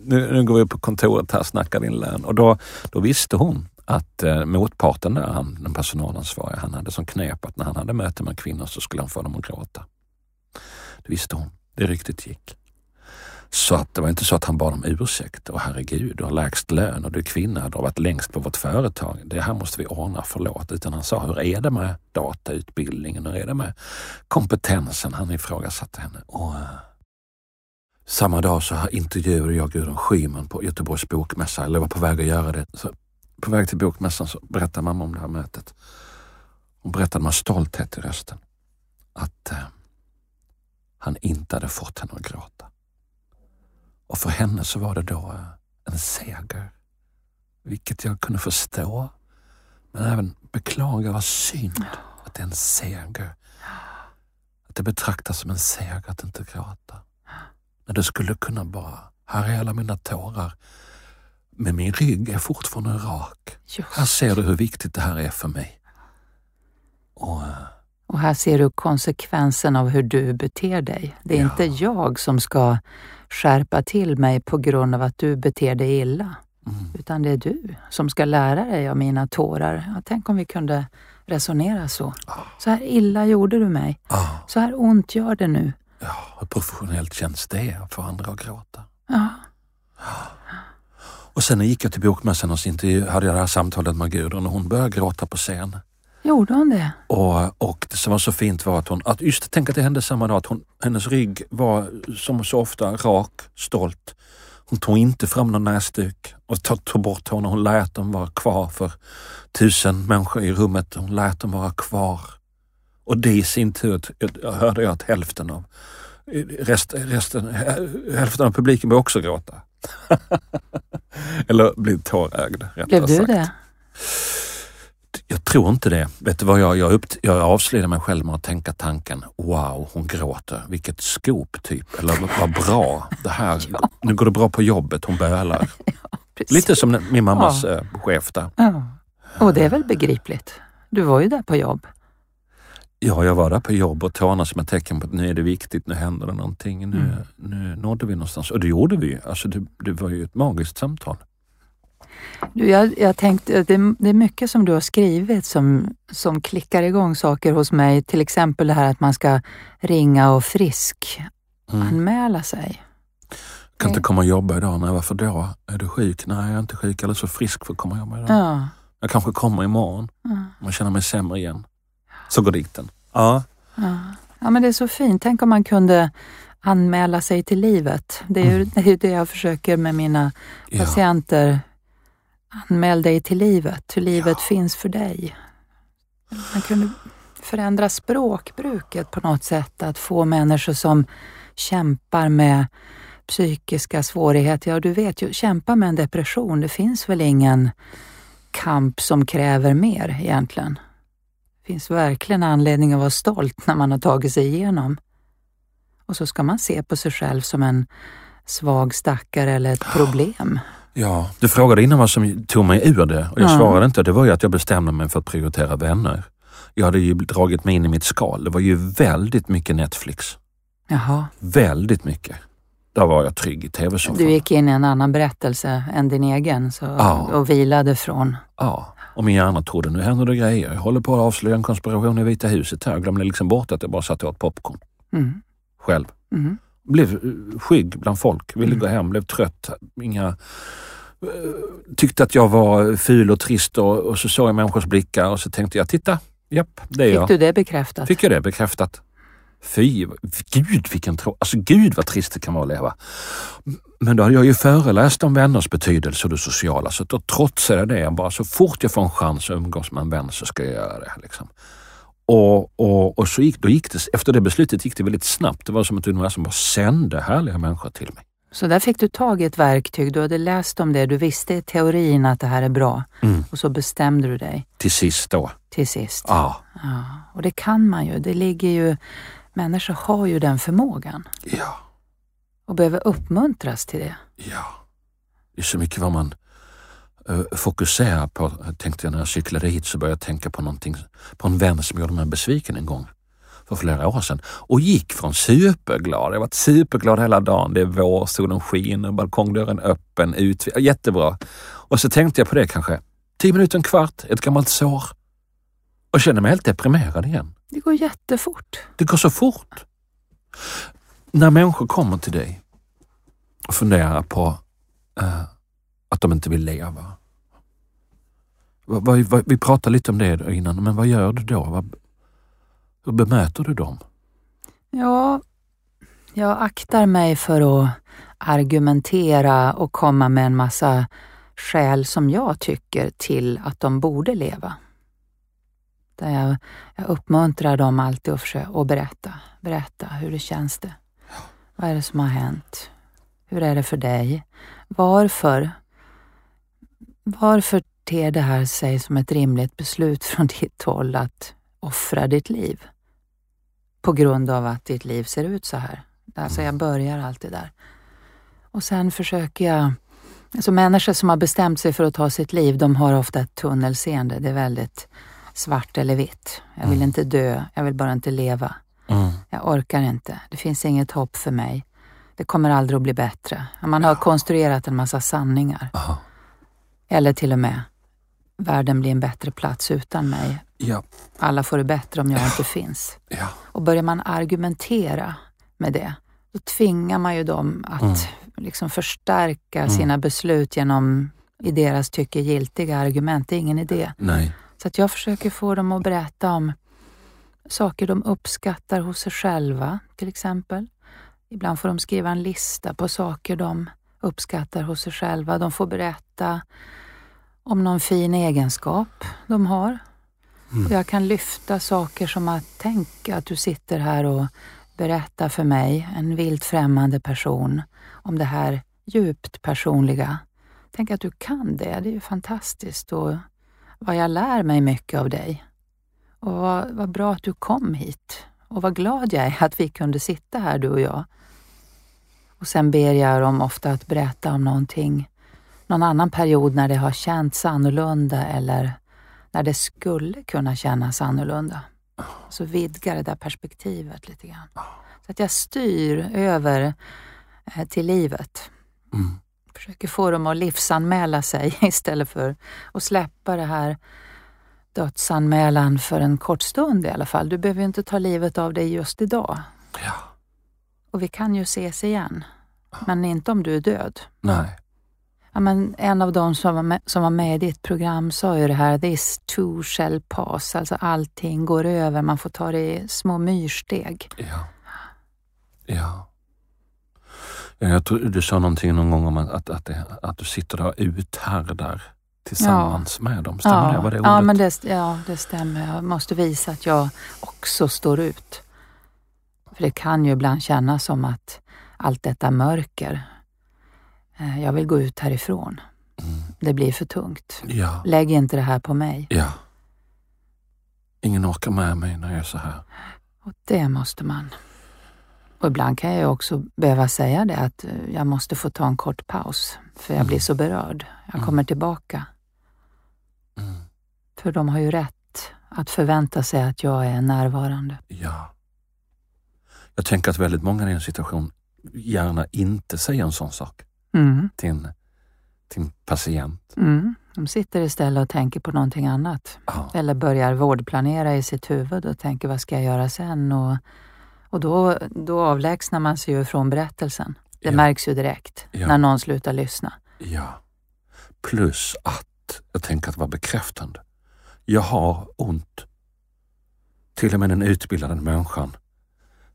Speaker 1: nu, nu går vi upp på kontoret här och snackar din lön. Och då, då visste hon att eh, motparten där, han, den personalansvariga, han hade som knep att när han hade möte med kvinnor så skulle han få dem att gråta. Det visste hon. Det riktigt gick. Så att det var inte så att han bad om ursäkt. Och herregud, du har lägst lön och du är kvinna, du har varit längst på vårt företag. Det här måste vi ordna, förlåt. Utan han sa, hur är det med datautbildningen? Hur är det med kompetensen? Han ifrågasatte henne. Och, eh, samma dag så intervjuade jag Gudrun Schyman på Göteborgs bokmässa, eller var på väg att göra det. Så på väg till bokmässan så berättade mamma om det här mötet. Hon berättade med stolthet i rösten att eh, han inte hade fått henne att gråta. Och för henne så var det då eh, en seger. Vilket jag kunde förstå. Men även beklaga, vad synd att det är en seger. Att det betraktas som en seger att inte gråta. När det skulle kunna bara, här är alla mina tårar. Men min rygg är fortfarande rak. Här
Speaker 2: Just.
Speaker 1: ser du hur viktigt det här är för mig. Och, eh,
Speaker 2: Och här ser du konsekvensen av hur du beter dig. Det är
Speaker 1: Ja.
Speaker 2: inte jag som ska skärpa till mig på grund av att du beter dig illa,
Speaker 1: mm,
Speaker 2: utan det är du som ska lära dig av mina tårar. Ja, tänk om vi kunde resonera så. Så här illa gjorde du mig.
Speaker 1: ah,
Speaker 2: Så här ont gör det nu.
Speaker 1: Ja, hur professionellt känns det att få andra att gråta?
Speaker 2: Ja,
Speaker 1: Och sen gick jag till bokmässan och intervju, hade jag det här samtalet med Gudrun och hon började gråta på scen.
Speaker 2: gjorde hon det?
Speaker 1: Och, och det som var så fint var att hon, att just tänk att det hände samma dag, att hon, hennes rygg var som så ofta rak, stolt. Hon tog inte fram någon näsduk och tog, bort hårna. Hon lät dem vara kvar för tusen människor i rummet. Hon lät dem vara kvar. Och det i sin tur jag hörde jag att hälften av rest, resten, hälften av publiken började också gråta. Eller blev tårögd. rättare
Speaker 2: Blev du
Speaker 1: sagt.
Speaker 2: det?
Speaker 1: Jag tror inte det. Vet du vad jag, jag, upp, jag avslöjade mig själv med att tänka tanken, wow, hon gråter. Vilket scoop typ. Eller vad bra. Det här, nu går det bra på jobbet, hon bölar.
Speaker 2: Precis.
Speaker 1: Lite som min mammas eh, chef där.
Speaker 2: Ja. Och det är väl begripligt? Du var ju där på jobb.
Speaker 1: Ja, jag var där på jobb och tårna som ett tecken på att nu är det viktigt, nu händer det någonting. Nu,
Speaker 2: Mm.
Speaker 1: nu nådde vi någonstans. Och det gjorde vi. Alltså det, det var ju ett magiskt samtal.
Speaker 2: Du, jag, jag tänkte, det, det är mycket som du har skrivit som, som klickar igång saker hos mig. Till exempel det här att man ska ringa och frisk
Speaker 1: Mm.
Speaker 2: anmäla sig.
Speaker 1: Kan inte komma och jobba idag. Nej, varför då? Är du sjuk? Nej, jag är inte sjuk. Jag är så frisk för att komma och jobba idag.
Speaker 2: Ja.
Speaker 1: Jag kanske kommer imorgon.
Speaker 2: Ja.
Speaker 1: Man känner mig sämre igen. Så går dikten. Ja.
Speaker 2: Ja. ja, men det är så fint. Tänk om man kunde anmäla sig till livet. Det är ju det, är ju det jag försöker med mina
Speaker 1: ja.
Speaker 2: patienter. Anmäl dig till livet, hur livet finns för dig. Man kunde förändra språkbruket på något sätt, att få människor som kämpar med psykiska svårigheter. Ja, du vet ju, kämpa med en depression, det finns väl ingen kamp som kräver mer egentligen. Finns verkligen anledning att vara stolt när man har tagit sig igenom. Och så ska man se på sig själv som en svag stackare eller ett problem.
Speaker 1: Ja, du frågade innan vad som tog mig ur det och jag
Speaker 2: Ja.
Speaker 1: svarade inte. Det var ju att jag bestämde mig för att prioritera vänner. Jag hade ju dragit mig in i mitt skal. Det var ju väldigt mycket Netflix.
Speaker 2: Jaha,
Speaker 1: Väldigt mycket. Där var jag trygg i tv-soffan.
Speaker 2: du gick in i en annan berättelse än din egen så,
Speaker 1: Ja.
Speaker 2: och vilade från.
Speaker 1: Ja, och min hjärna trodde nu händer det grejer. Jag håller på att avslöja en konspiration i Vita huset här. Jag glömde liksom bort att jag bara satt och åt popcorn
Speaker 2: Mm.
Speaker 1: själv.
Speaker 2: Mm.
Speaker 1: Blev eh, skygg bland folk, ville
Speaker 2: Mm.
Speaker 1: gå hem, blev trött. Inga, eh, tyckte att jag var ful och trist och, och så såg jag människors blickar och så tänkte jag, titta, japp, det är
Speaker 2: Fick
Speaker 1: jag.
Speaker 2: du det bekräftat?
Speaker 1: Fick jag det bekräftat. Fy, gud vilken trå... Alltså gud vad trist det kan vara att leva. Men då hade jag ju föreläst om vänners betydelse och det sociala så då trotsade jag det. Bara så fort jag får en chans att umgås med en vän så ska jag göra det. Liksom. Och, och, och så gick, då gick det, efter det beslutet gick det väldigt snabbt. Det var som att universum bara sände härliga människor till mig.
Speaker 2: Så där fick du tag i ett verktyg, du hade läst om det, du visste i teorin att det här är bra
Speaker 1: Mm.
Speaker 2: och så bestämde du dig
Speaker 1: Till sist då.
Speaker 2: till sist.
Speaker 1: Ja,
Speaker 2: Ja, och det kan man ju. Det ligger ju, människor har ju den förmågan
Speaker 1: ja,
Speaker 2: och behöver uppmuntras till det.
Speaker 1: ja. Det är så mycket vad man eh, fokuserar på. Tänkte jag när jag cyklade hit så började jag tänka på någonting, på en vän som gjorde mig besviken en gång för flera år sedan och gick från superglad. Jag har varit superglad hela dagen. Det är vår, solen skiner, balkongdörren öppen, ut. Jättebra. Och så tänkte jag på det kanske tio minuter, en kvart, ett gammalt sår och kände mig helt deprimerad igen.
Speaker 2: Det går jättefort.
Speaker 1: Det går så fort. När människor kommer till dig och funderar på eh, att de inte vill leva. Vi pratade lite om det innan, men vad gör du då? Hur bemöter du dem?
Speaker 2: Ja, jag aktar mig för att argumentera och komma med en massa skäl som jag tycker till att de borde leva. Där jag, jag uppmuntrar dem alltid att försöka berätta. Berätta, hur det känns det? Vad är det som har hänt? Hur är det för dig? Varför? Varför ter det här sig som ett rimligt beslut från ditt håll att offra ditt liv? På grund av att ditt liv ser ut så här. Alltså jag börjar alltid där. Och sen försöker jag Alltså människor som har bestämt sig för att ta sitt liv, de har ofta ett tunnelseende. Det är väldigt svart eller vitt. Jag vill
Speaker 1: Mm.
Speaker 2: inte dö, jag vill bara inte leva.
Speaker 1: Mm.
Speaker 2: Jag orkar inte. Det finns inget hopp för mig. Det kommer aldrig att bli bättre. Man har konstruerat en massa sanningar.
Speaker 1: Aha.
Speaker 2: Eller till och med, världen blir en bättre plats utan mig.
Speaker 1: Ja,
Speaker 2: Alla får det bättre om jag inte finns.
Speaker 1: ja,
Speaker 2: Och börjar man argumentera med det, då tvingar man ju dem att
Speaker 1: Mm.
Speaker 2: liksom förstärka
Speaker 1: Mm.
Speaker 2: sina beslut genom i deras tycke giltiga argument. Det är ingen idé.
Speaker 1: nej.
Speaker 2: Så att jag försöker få dem att berätta om saker de uppskattar hos sig själva, till exempel. Ibland får de skriva en lista på saker de uppskattar hos sig själva. De får berätta om någon fin egenskap de har.
Speaker 1: Mm.
Speaker 2: Och jag kan lyfta saker som att tänka att du sitter här och berättar för mig, en vilt främmande person, om det här djupt personliga. Tänk att du kan det, det är ju fantastiskt. Och vad jag lär mig mycket av dig. Och vad, vad bra att du kom hit. Och vad glad jag är att vi kunde sitta här, du och jag. Och sen ber jag dem ofta att berätta om någonting, någon annan period när det har känts annorlunda eller när det skulle kunna kännas annorlunda. Så vidga det där perspektivet lite grann. Så att jag styr över eh, till livet.
Speaker 1: Mm.
Speaker 2: Försöker få dem att livsanmäla sig istället för att släppa det här dödsanmälan för en kort stund i alla fall. Du behöver ju inte ta livet av dig just idag.
Speaker 1: Ja,
Speaker 2: Och vi kan ju ses igen. Men inte om du är död.
Speaker 1: nej.
Speaker 2: Ja, men en av de som var, med, som var med i ditt program sa ju det här, this too shall pass. Alltså allting går över, man får ta det i små myrsteg.
Speaker 1: Ja. Ja. Ja, Jag tror du sa någonting någon gång om att, att, att, det, att du sitter och uthärdar tillsammans med dem. Stämmer det? Var det ordet?
Speaker 2: ja, men det, ja, det stämmer. Jag måste visa att jag också står ut. För det kan ju ibland kännas som att allt detta mörker. Eh, Jag vill gå ut härifrån. Det blir för tungt.
Speaker 1: Ja,
Speaker 2: Lägg inte det här på mig.
Speaker 1: ja. Ingen orkar med mig när jag är så här.
Speaker 2: Och det måste man. Och ibland kan jag också behöva säga det att eh, jag måste få ta en kort paus. För jag blir så berörd. Jag kommer tillbaka.
Speaker 1: Mm.
Speaker 2: För de har ju rätt att förvänta sig att jag är närvarande.
Speaker 1: Ja. Jag tänker att väldigt många i en situation gärna inte säger en sån sak
Speaker 2: Mm.
Speaker 1: till en, till en patient.
Speaker 2: Mm. De sitter istället och tänker på någonting annat.
Speaker 1: Ja.
Speaker 2: Eller börjar vårdplanera i sitt huvud och tänker vad ska jag göra sen? Och, och då, då avlägsnar man sig ju från berättelsen. Det
Speaker 1: Ja.
Speaker 2: märks ju direkt
Speaker 1: Ja.
Speaker 2: när någon slutar lyssna.
Speaker 1: Ja. Plus att jag tänker att vara bekräftande. Jag har ont. Till och med den utbildade människan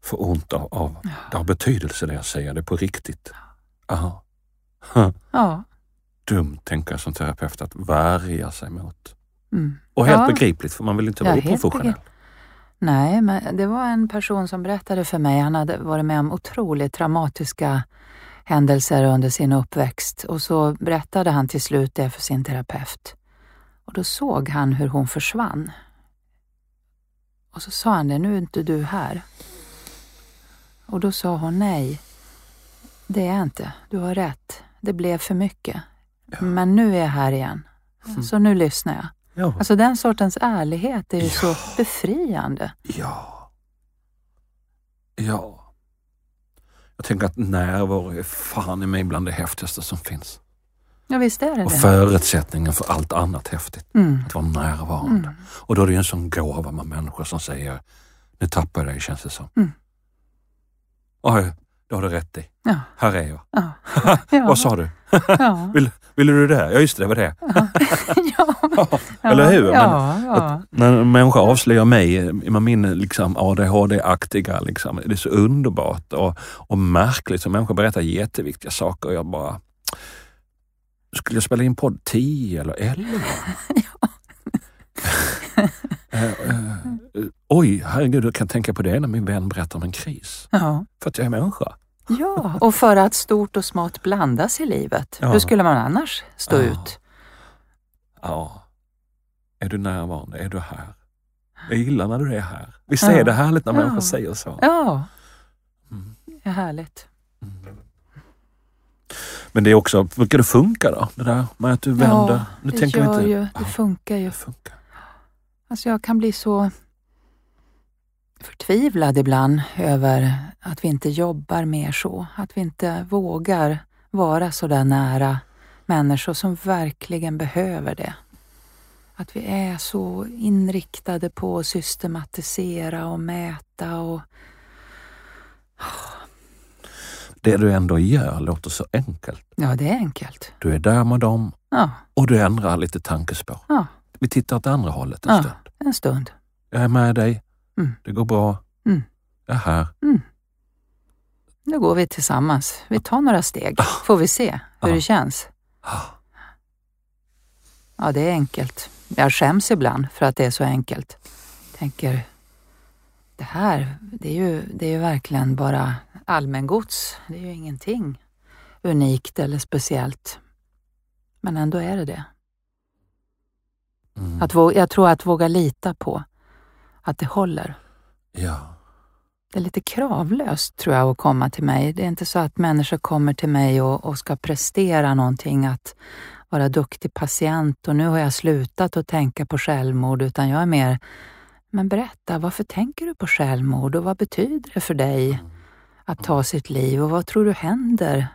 Speaker 1: får ont av, av det har betydelse det jag säger, det är på riktigt. Aha.
Speaker 2: Ja.
Speaker 1: Dumt, tänker jag som terapeut, att värja sig mot.
Speaker 2: Mm.
Speaker 1: Och helt
Speaker 2: Ja.
Speaker 1: begripligt, för man vill inte
Speaker 2: Ja,
Speaker 1: vara oprofessionell.
Speaker 2: Nej, men det var en person som berättade för mig, han hade varit med om otroligt traumatiska händelser under sin uppväxt och så berättade han till slut det för sin terapeut. Och då såg han hur hon försvann. Och så sa han det, nu är inte du här. Och då sa hon nej, det är jag inte, du har rätt, det blev för mycket. Men nu är jag här igen, så nu lyssnar jag.
Speaker 1: Ja.
Speaker 2: Alltså den sortens ärlighet är ju så befriande.
Speaker 1: ja. Ja. Jag tänker att närvaro är fan i mig bland det häftigaste som finns.
Speaker 2: Ja, visst är det
Speaker 1: Och
Speaker 2: det.
Speaker 1: förutsättningen för allt annat häftigt.
Speaker 2: Mm.
Speaker 1: Att vara närvarande. Och då är det ju en sån gåva med människor som säger, nu tappar jag dig känns det som.
Speaker 2: Mm.
Speaker 1: Oj, det har du rätt i.
Speaker 2: Ja.
Speaker 1: Här är jag.
Speaker 2: Ja. Ja.
Speaker 1: Vad sa du?
Speaker 2: Ja.
Speaker 1: Vill, ville du det? Ja just det, det var det.
Speaker 2: ja.
Speaker 1: Eller hur?
Speaker 2: Ja,
Speaker 1: Men,
Speaker 2: ja.
Speaker 1: Att när en människa avslöjar mig med min liksom, ADHD-aktiga, liksom, det är så underbart och, och märkligt. Så människor berättar jätteviktiga saker och jag bara, skulle jag spela in podd 10 eller 11? Eh, eh, oj, herregud, jag kan tänka på det när min vän berättar om en kris.
Speaker 2: ja.
Speaker 1: För att jag är människa.
Speaker 2: Ja, och för att stort och smått blandas i livet.
Speaker 1: Ja.
Speaker 2: Hur skulle man annars stå
Speaker 1: Ja.
Speaker 2: ut?
Speaker 1: Ja. Är du närvarande? Är du här? Jag gillar när du är här. Visst
Speaker 2: Ja.
Speaker 1: är det härligt när
Speaker 2: Ja.
Speaker 1: människor säger så?
Speaker 2: Ja,
Speaker 1: Mm.
Speaker 2: det är härligt.
Speaker 1: Men det är också, brukar det funka då? Det där med att du vänder?
Speaker 2: Ja,
Speaker 1: nu
Speaker 2: det
Speaker 1: tänker
Speaker 2: gör
Speaker 1: inte,
Speaker 2: ju. Det funkar ju.
Speaker 1: det funkar.
Speaker 2: Alltså jag kan bli så förtvivlad ibland över att vi inte jobbar mer så. Att vi inte vågar vara så där nära människor som verkligen behöver det. Att vi är så inriktade på att systematisera och mäta och
Speaker 1: Det du ändå gör låter så enkelt.
Speaker 2: ja, det är enkelt.
Speaker 1: Du är där med dem
Speaker 2: Ja,
Speaker 1: och du ändrar lite tankespår.
Speaker 2: ja,
Speaker 1: Vi tittar åt andra hållet en
Speaker 2: Ja.
Speaker 1: stund.
Speaker 2: en stund.
Speaker 1: Jag är med dig.
Speaker 2: Mm.
Speaker 1: Det går bra.
Speaker 2: Mm.
Speaker 1: Jag är här.
Speaker 2: Nu går vi tillsammans. Vi tar några steg, får vi se hur
Speaker 1: Ja.
Speaker 2: det känns.
Speaker 1: Ah,
Speaker 2: Ja, det är enkelt. Jag skäms ibland för att det är så enkelt. Tänker, det här, det är ju, det är ju verkligen bara allmängods. Det är ju ingenting unikt eller speciellt. Men ändå är det det.
Speaker 1: Mm.
Speaker 2: Att våga, jag tror att våga lita på att det håller.
Speaker 1: Ja.
Speaker 2: Det är lite kravlöst tror jag att komma till mig. Det är inte så att människor kommer till mig och, och ska prestera någonting, att vara duktig patient och nu har jag slutat att tänka på självmord, utan jag är mer, men berätta, varför tänker du på självmord och vad betyder det för dig att ta sitt liv och vad tror du händer?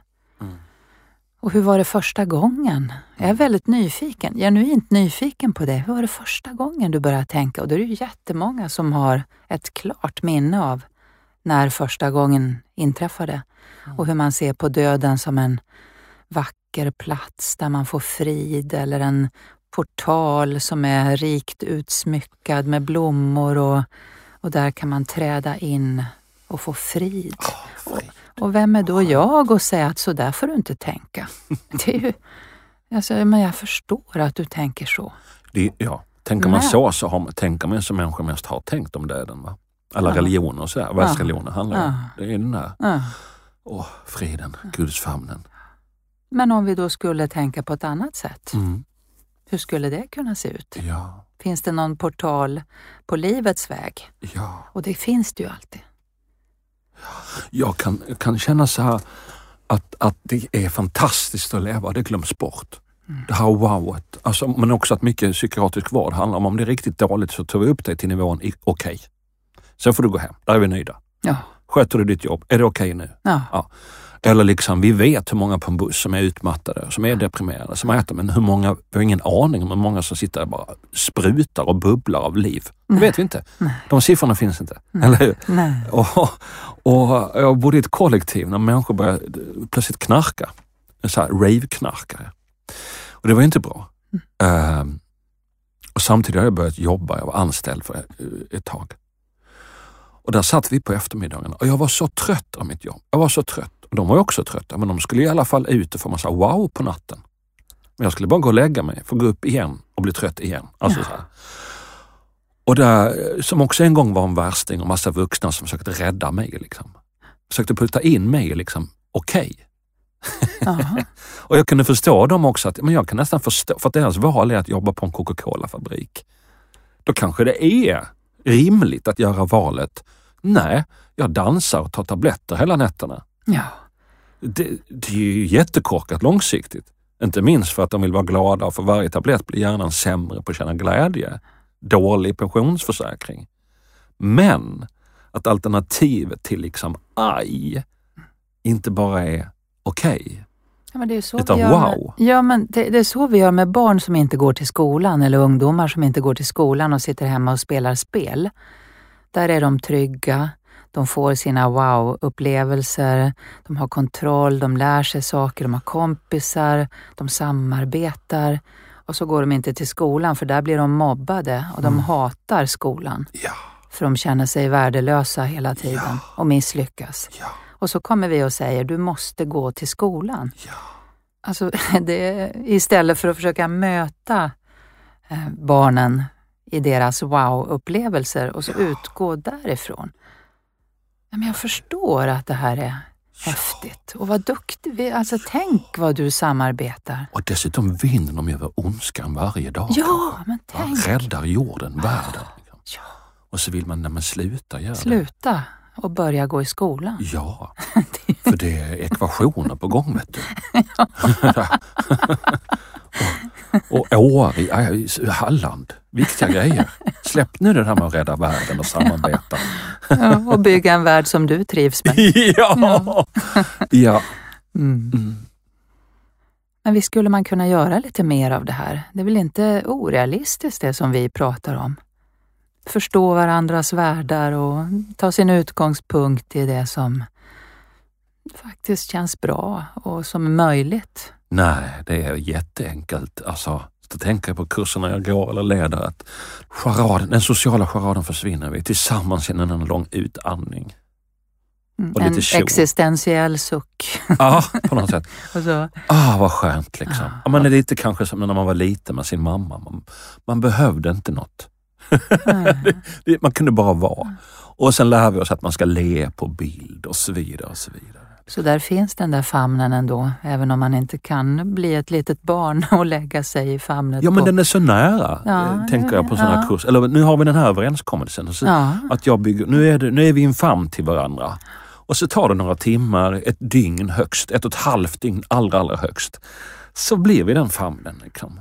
Speaker 1: Mm.
Speaker 2: Och hur var det första gången? Jag är väldigt nyfiken, genuint nyfiken på det. Hur var det första gången du började tänka? Och då är det ju jättemånga som har ett klart minne av när första gången inträffade och hur man ser på döden som en vacker plats där man får frid eller en portal som är rikt utsmyckad med blommor och, och där kan man träda in och få frid.
Speaker 1: Fri.
Speaker 2: Och vem är då jag och säga att så där får du inte tänka? Det är ju, alltså, men jag förstår att du tänker så.
Speaker 1: Det, ja. Tänker man
Speaker 2: Nej.
Speaker 1: så, så har, man- tänker man som människor mest har tänkt om döden. Va? Alla
Speaker 2: Ja.
Speaker 1: religioner och sådär, världsreligioner handlar om.
Speaker 2: Ja.
Speaker 1: Det är den där.
Speaker 2: Ja,
Speaker 1: Åh, friden, gudsfamnen.
Speaker 2: Men om vi då skulle tänka på ett annat sätt,
Speaker 1: Mm.
Speaker 2: hur skulle det kunna se ut?
Speaker 1: Ja,
Speaker 2: Finns det någon portal på livets väg?
Speaker 1: ja.
Speaker 2: Och det finns det ju alltid.
Speaker 1: Jag kan, kan känna så här att, att det är fantastiskt att leva, det glöms bort. Det här wowet. Alltså, men också att mycket psykiatrisk vård handlar om om det är riktigt dåligt så tar vi upp dig till nivån okej. Sen får du gå hem, där är vi nöjda.
Speaker 2: Ja.
Speaker 1: Sköter du ditt jobb? Är det okej nu?
Speaker 2: Ja.
Speaker 1: Eller liksom, vi vet hur många på en buss som är utmattade, som är deprimerade, som äter, men hur många, vi har ingen aning om hur många som sitter och bara sprutar och bubblar av liv. Det vet vi inte. De siffrorna finns inte, eller hur?
Speaker 2: Nej.
Speaker 1: Och, och jag bodde i ett kollektiv när människor började plötsligt knarka. Så här rave-knarkare. Och det var inte bra. Ehm, och samtidigt har jag börjat jobba, jag var anställd för ett, ett tag. Och där satt vi på eftermiddagen och jag var så trött av mitt jobb. Jag var så trött. De var ju också trötta, men de skulle i alla fall ut och få massa wow på natten. Men jag skulle bara gå och lägga mig, få gå upp igen och bli trött igen. Alltså så här. Och där, som också en gång var en värsting och massa vuxna som försökte rädda mig. Liksom. Försökte putta in mig liksom, okej.
Speaker 2: Jaha.
Speaker 1: Och jag kunde förstå dem också, att, men jag kan nästan förstå, för att deras val är att jobba på en Coca-Cola-fabrik. Då kanske det är rimligt att göra valet, nej, jag dansar och tar tabletter hela nätterna.
Speaker 2: Ja.
Speaker 1: Det, det är ju jättekorkat långsiktigt. Inte minst för att de vill vara glada och för varje tablett blir hjärnan sämre på att känna glädje. Dålig pensionsförsäkring. Men att alternativet till liksom aj inte bara är okej.
Speaker 2: Ja, men det är så
Speaker 1: Utan
Speaker 2: vi gör med,
Speaker 1: wow.
Speaker 2: ja, men det, det är så vi gör med barn som inte går till skolan eller ungdomar som inte går till skolan och sitter hemma och spelar spel. Där är de trygga, de får sina wow-upplevelser, de har kontroll, de lär sig saker, de har kompisar, de samarbetar. Och så går de inte till skolan för där blir de mobbade och de hatar skolan.
Speaker 1: Ja,
Speaker 2: För de känner sig värdelösa hela tiden och misslyckas.
Speaker 1: ja,
Speaker 2: Och så kommer vi och säger, du måste gå till skolan.
Speaker 1: ja.
Speaker 2: Alltså, det, istället för att försöka möta eh, barnen i deras wow-upplevelser och så utgå därifrån. Ja, men jag förstår att det här är häftigt och vad duktig vi Alltså tänk vad du samarbetar.
Speaker 1: Och dessutom vinner de över ondskan varje dag.
Speaker 2: Ja, men
Speaker 1: Ja,
Speaker 2: tänk.
Speaker 1: räddar jorden, världen.
Speaker 2: Ja,
Speaker 1: Och så vill man, nej men sluta göra det.
Speaker 2: sluta och börja gå i skolan.
Speaker 1: Ja, för det är ekvationer på gång vet du. och, åar i, i Halland, viktiga grejer. Släpp nu det här med att rädda världen och samarbeta.
Speaker 2: Ja, och bygga en värld som du trivs med.
Speaker 1: ja! ja.
Speaker 2: Mm.
Speaker 1: Mm.
Speaker 2: Men visst skulle man kunna göra lite mer av det här? Det är väl inte orealistiskt det som vi pratar om? Förstå varandras världar och ta sin utgångspunkt i det som faktiskt känns bra och som är möjligt.
Speaker 1: Nej, det är jätteenkelt. Alltså, så tänker jag på kurserna jag går eller leder att charaden, den sociala charaden försvinner. Vi tillsammans genom en lång utandning.
Speaker 2: Mm, en existentiell suck.
Speaker 1: Ja, på något sätt.
Speaker 2: Och så,
Speaker 1: Ah, vad skönt liksom. Ja, man är lite kanske som när man var liten med sin mamma. Man, man behövde inte något. Man kunde bara vara. Och sen lär vi oss att man ska le på bild och så vidare. Och så vidare.
Speaker 2: Så där finns den där famnen ändå, även om man inte kan bli ett litet barn och lägga sig i famnet
Speaker 1: Ja, men
Speaker 2: på...
Speaker 1: den är så nära,
Speaker 2: Ja,
Speaker 1: eh, tänker jag på sådana
Speaker 2: ja.
Speaker 1: kurs. Eller nu har vi den här överenskommelsen.
Speaker 2: Ja,
Speaker 1: Att jag bygger, nu, är det, nu är vi en famn till varandra. Och så tar det några timmar, ett dygn högst, ett och ett halvt dygn allra, allra högst. Så blir vi den famnen. Liksom.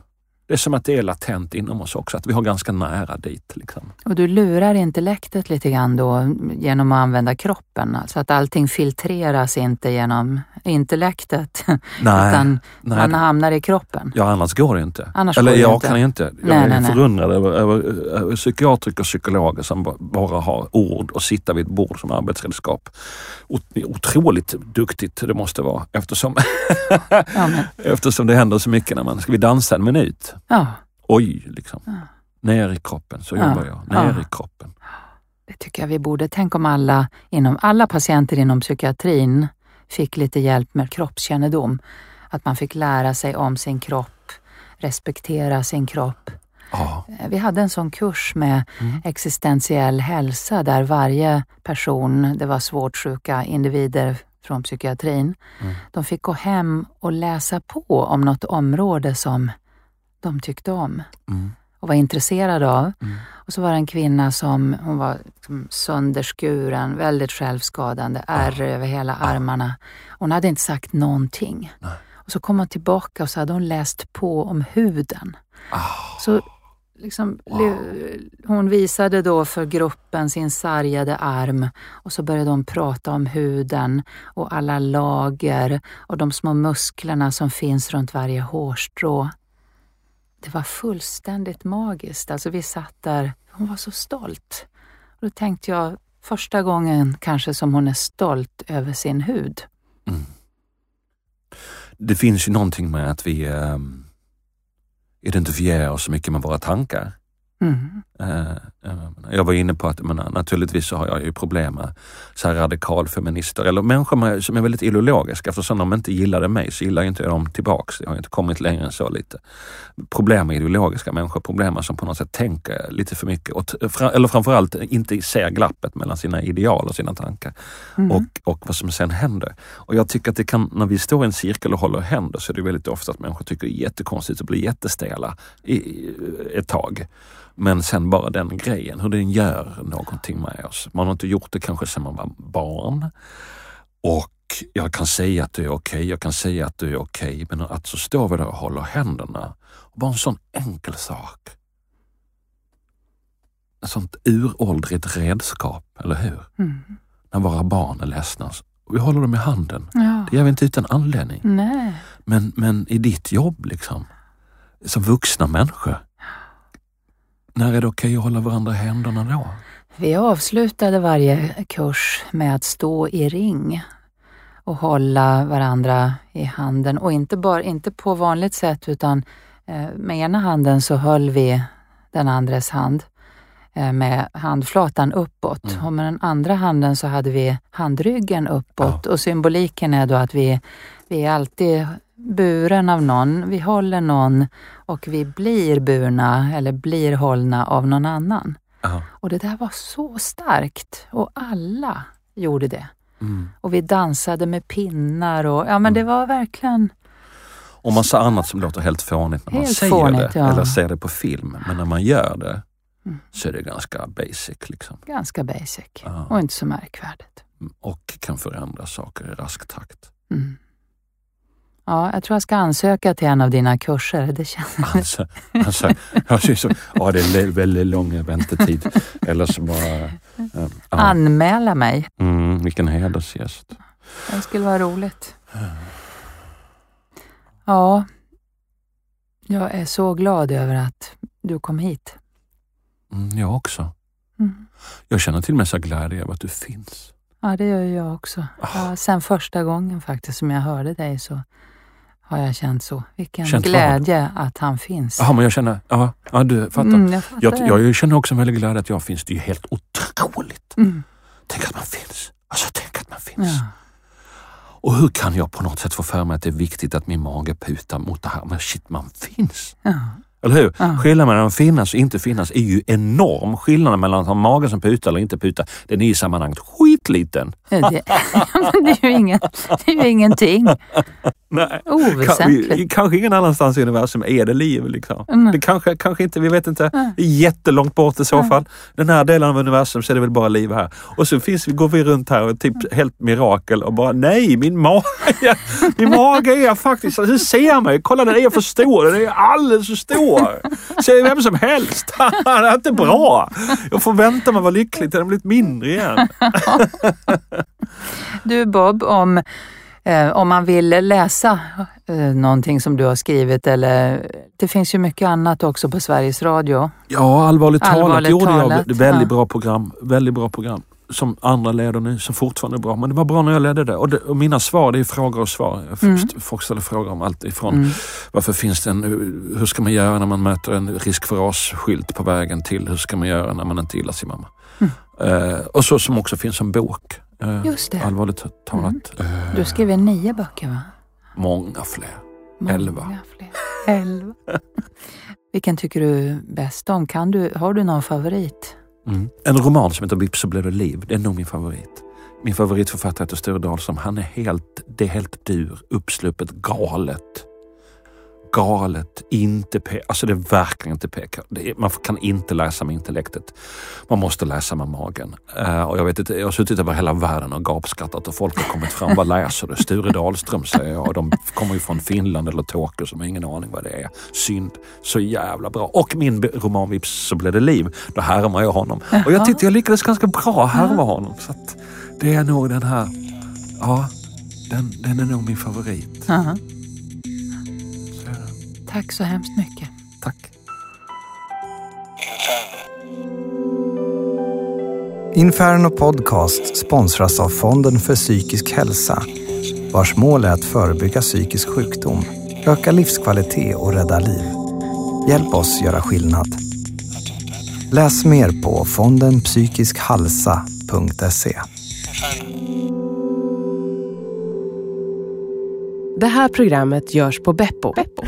Speaker 1: Det är som att det är latent inom oss också, att vi har ganska nära dit. Liksom.
Speaker 2: och du lurar intellektet lite grann då genom att använda kroppen. Så att allting filtreras inte genom intellektet,
Speaker 1: Nej,
Speaker 2: utan
Speaker 1: nej,
Speaker 2: man hamnar i kroppen.
Speaker 1: ja, annars går det inte.
Speaker 2: Annars
Speaker 1: Eller jag
Speaker 2: inte.
Speaker 1: kan inte. Jag
Speaker 2: Nej,
Speaker 1: är
Speaker 2: nej,
Speaker 1: förundrad över, över, över psykiatriker och psykologer som ba- bara har ord och sitta vid ett bord som arbetsredskap. Ot- Otroligt duktigt det måste vara eftersom,
Speaker 2: Ja,
Speaker 1: eftersom det händer så mycket när man ska vi dansa en minut.
Speaker 2: Ja,
Speaker 1: Oj, liksom. Ner i kroppen, så
Speaker 2: Ja.
Speaker 1: jobbar jag. Ner
Speaker 2: Ja.
Speaker 1: i kroppen.
Speaker 2: det tycker jag vi borde. Tänk om alla, inom, alla patienter inom psykiatrin fick lite hjälp med kroppskännedom. Att man fick lära sig om sin kropp, respektera sin kropp.
Speaker 1: Ja,
Speaker 2: Eh, Vi hade en sån kurs med
Speaker 1: Mm.
Speaker 2: existentiell hälsa där varje person, det var svårt sjuka individer, från psykiatrin.
Speaker 1: Mm.
Speaker 2: De fick gå hem och läsa på om något område som de tyckte om
Speaker 1: Mm.
Speaker 2: och var intresserade av.
Speaker 1: Mm.
Speaker 2: Och så var det en kvinna som hon var liksom sönderskuren, väldigt självskadande, ärr över hela armarna. Hon hade inte sagt någonting.
Speaker 1: Nej.
Speaker 2: Och så kom hon tillbaka och så hade hon läst på om huden.
Speaker 1: Ah.
Speaker 2: Så liksom, le- hon visade då för gruppen sin sargade arm och så började de prata om huden och alla lager och de små musklerna som finns runt varje hårstrå. Det var fullständigt magiskt. Alltså vi satt där, hon var så stolt. Och då tänkte jag, första gången kanske som hon är stolt över sin hud.
Speaker 1: Det finns ju någonting med att vi ehm, identifierar oss så mycket med våra tankar.
Speaker 2: Mm.
Speaker 1: Eh, eh, jag var inne på att men, naturligtvis så har jag ju problem med så här radikalfeminister eller människor som är väldigt ideologiska eftersom de inte gillade mig så gillar inte jag dem tillbaks. Jag har inte kommit längre än så lite. Problem med ideologiska människor, problem som på något sätt tänker lite för mycket och eller framförallt inte ser glappet mellan sina ideal och sina tankar
Speaker 2: Mm.
Speaker 1: och, och vad som sen händer. Och jag tycker att det kan, när vi står i en cirkel och håller händer så är det väldigt ofta att människor tycker det är jättekonstigt och blir jättestela i, i, ett tag. Men sen bara den grejen, hur den gör någonting med oss. Man har inte gjort det kanske sedan man var barn. Och jag kan säga att du är okej, jag kan säga att du är okej, men att så står vi där och håller händerna. Och bara en sån enkel sak. Ett sånt uråldrigt redskap, eller hur?
Speaker 2: Mm.
Speaker 1: När våra barn är ledsna. Vi håller dem i handen.
Speaker 2: Ja.
Speaker 1: Det gör vi inte utan anledning.
Speaker 2: Nej.
Speaker 1: Men, men i ditt jobb, liksom, som vuxna människor, när är det okej att hålla varandra i händerna då?
Speaker 2: Vi avslutade varje kurs med att stå i ring och hålla varandra i handen och inte bara inte på vanligt sätt utan eh, med ena handen så höll vi den andres hand eh, med handflatan uppåt
Speaker 1: Mm.
Speaker 2: och med den andra handen så hade vi handryggen uppåt och symboliken är då att vi, vi alltid buren av någon, vi håller någon och vi blir burna eller blir hållna av någon annan.
Speaker 1: Ja.
Speaker 2: Och det där var så starkt och alla gjorde det.
Speaker 1: Mm.
Speaker 2: Och vi dansade med pinnar och ja men det var verkligen,
Speaker 1: Och massa annat som låter helt fånigt när man
Speaker 2: Helt
Speaker 1: säger
Speaker 2: fånigt,
Speaker 1: det
Speaker 2: ja.
Speaker 1: eller ser det på film. Men när man gör det
Speaker 2: Mm.
Speaker 1: så är det ganska basic liksom.
Speaker 2: ganska basic
Speaker 1: Ja.
Speaker 2: och inte så märkvärdigt.
Speaker 1: Och kan förändra saker i rask takt.
Speaker 2: Mm. Ja, jag tror jag ska ansöka till en av dina kurser. Det känns...
Speaker 1: Alltså, alltså, ja, det är väldigt lång väntetid. Eller så bara... ja.
Speaker 2: Anmäla mig.
Speaker 1: Mm, vilken hedersgäst.
Speaker 2: Det skulle vara roligt. Ja, jag är så glad över att du kom hit.
Speaker 1: Mm, jag också.
Speaker 2: Mm.
Speaker 1: Jag känner till och med så glädje över att du finns.
Speaker 2: Ja, det gör jag också. Ja, sen första gången faktiskt som jag hörde dig så har jag känt så. Vilken
Speaker 1: Känt vad?
Speaker 2: glädje att han finns.
Speaker 1: Jaha, men jag känner, ja, ja du fattar.
Speaker 2: Mm, jag fattar.
Speaker 1: jag, jag känner också en väldig glädje att jag finns. Det är ju helt otroligt.
Speaker 2: Mm,
Speaker 1: Tänk att man finns. Alltså tänk att man finns.
Speaker 2: ja.
Speaker 1: Och hur kan jag på något sätt få för mig att det är viktigt att min mage putar mot det här? Men shit, man finns.
Speaker 2: Ja.
Speaker 1: Eller hur?
Speaker 2: Ja.
Speaker 1: Skillnaden mellan att finnas och inte finnas är ju enorm. Skillnaden mellan att ha magen som putar eller inte putar, den är i sammanhanget skitliten.
Speaker 2: Det, är ju ingen, det är ju ingenting.
Speaker 1: Nej.
Speaker 2: Oväsentligt.
Speaker 1: Ka- kanske ingen annanstans i universum är det liv. Liksom.
Speaker 2: Mm.
Speaker 1: Det kanske, kanske inte, vi vet inte.
Speaker 2: Mm.
Speaker 1: Det är jättelångt bort i så
Speaker 2: Mm.
Speaker 1: fall. Den här delen av universum så är det väl bara liv här. Och så finns, går vi runt här och typ helt mirakel och bara nej, min mage, min mage är faktiskt, hur ser jag mig? Kolla den är för stor, den är alldeles för stor. Säger vem som helst. det är inte bra. Jag får vänta med att vara lycklig till den blivit mindre igen.
Speaker 2: Du Bob, om, eh, om man vill läsa eh, någonting som du har skrivit eller det finns ju mycket annat också på Sveriges Radio.
Speaker 1: Ja, allvarligt
Speaker 2: Allvarligt talat,
Speaker 1: jag ett väldigt
Speaker 2: ja.
Speaker 1: bra program. Väldigt bra program. Som andra leder nu, som fortfarande är bra. Men det var bra när jag ledde det. Och, det, och mina svar, det är frågor och svar.
Speaker 2: Mm.
Speaker 1: Folk ställer frågor om allt ifrån
Speaker 2: Mm.
Speaker 1: varför finns det en, hur ska man göra när man möter en risk för ras-skylt på vägen till hur ska man göra när man inte gillar sin mamma. Eh, och så som också finns en bok. Eh,
Speaker 2: Just det.
Speaker 1: Allvarligt talat. Eh,
Speaker 2: Du skrev nio böcker va?
Speaker 1: Många fler.
Speaker 2: Många
Speaker 1: Elva.
Speaker 2: Fler. Elva. Vilken tycker du bäst om? Kan du, har du någon favorit?
Speaker 1: Mm. En roman som heter Vips så blev det liv. Det är nog min favorit. min favoritförfattare heter Sture Dahlström. Han är helt, det är helt dur, uppsluppet, galet galet, inte Alltså det är verkligen inte PK. Är, man kan inte läsa med intellektet. Man måste läsa med magen. Uh, och jag, vet inte, jag har suttit över hela världen och gapskattat och folk har kommit fram. Vad läser du? Sture Dahlström säger jag. Och de kommer ju från Finland eller Tokyo som har ingen aning vad det är. Synd. Så jävla bra. Och min roman Vips så blev det liv. Då härmar jag honom. Jaha. Och jag tyckte jag lyckades ganska bra härma honom. Så det är nog den här, ja, den, den är nog min favorit.
Speaker 2: Aha. Tack så hemskt mycket.
Speaker 1: Tack.
Speaker 3: Inferno Podcast sponsras av Fonden för psykisk hälsa vars mål är att förebygga psykisk sjukdom, öka livskvalitet och rädda liv. Hjälp oss göra skillnad. Läs mer på fondenpsykiskhalsa.se.
Speaker 4: Det här programmet görs på Beppo. Beppo.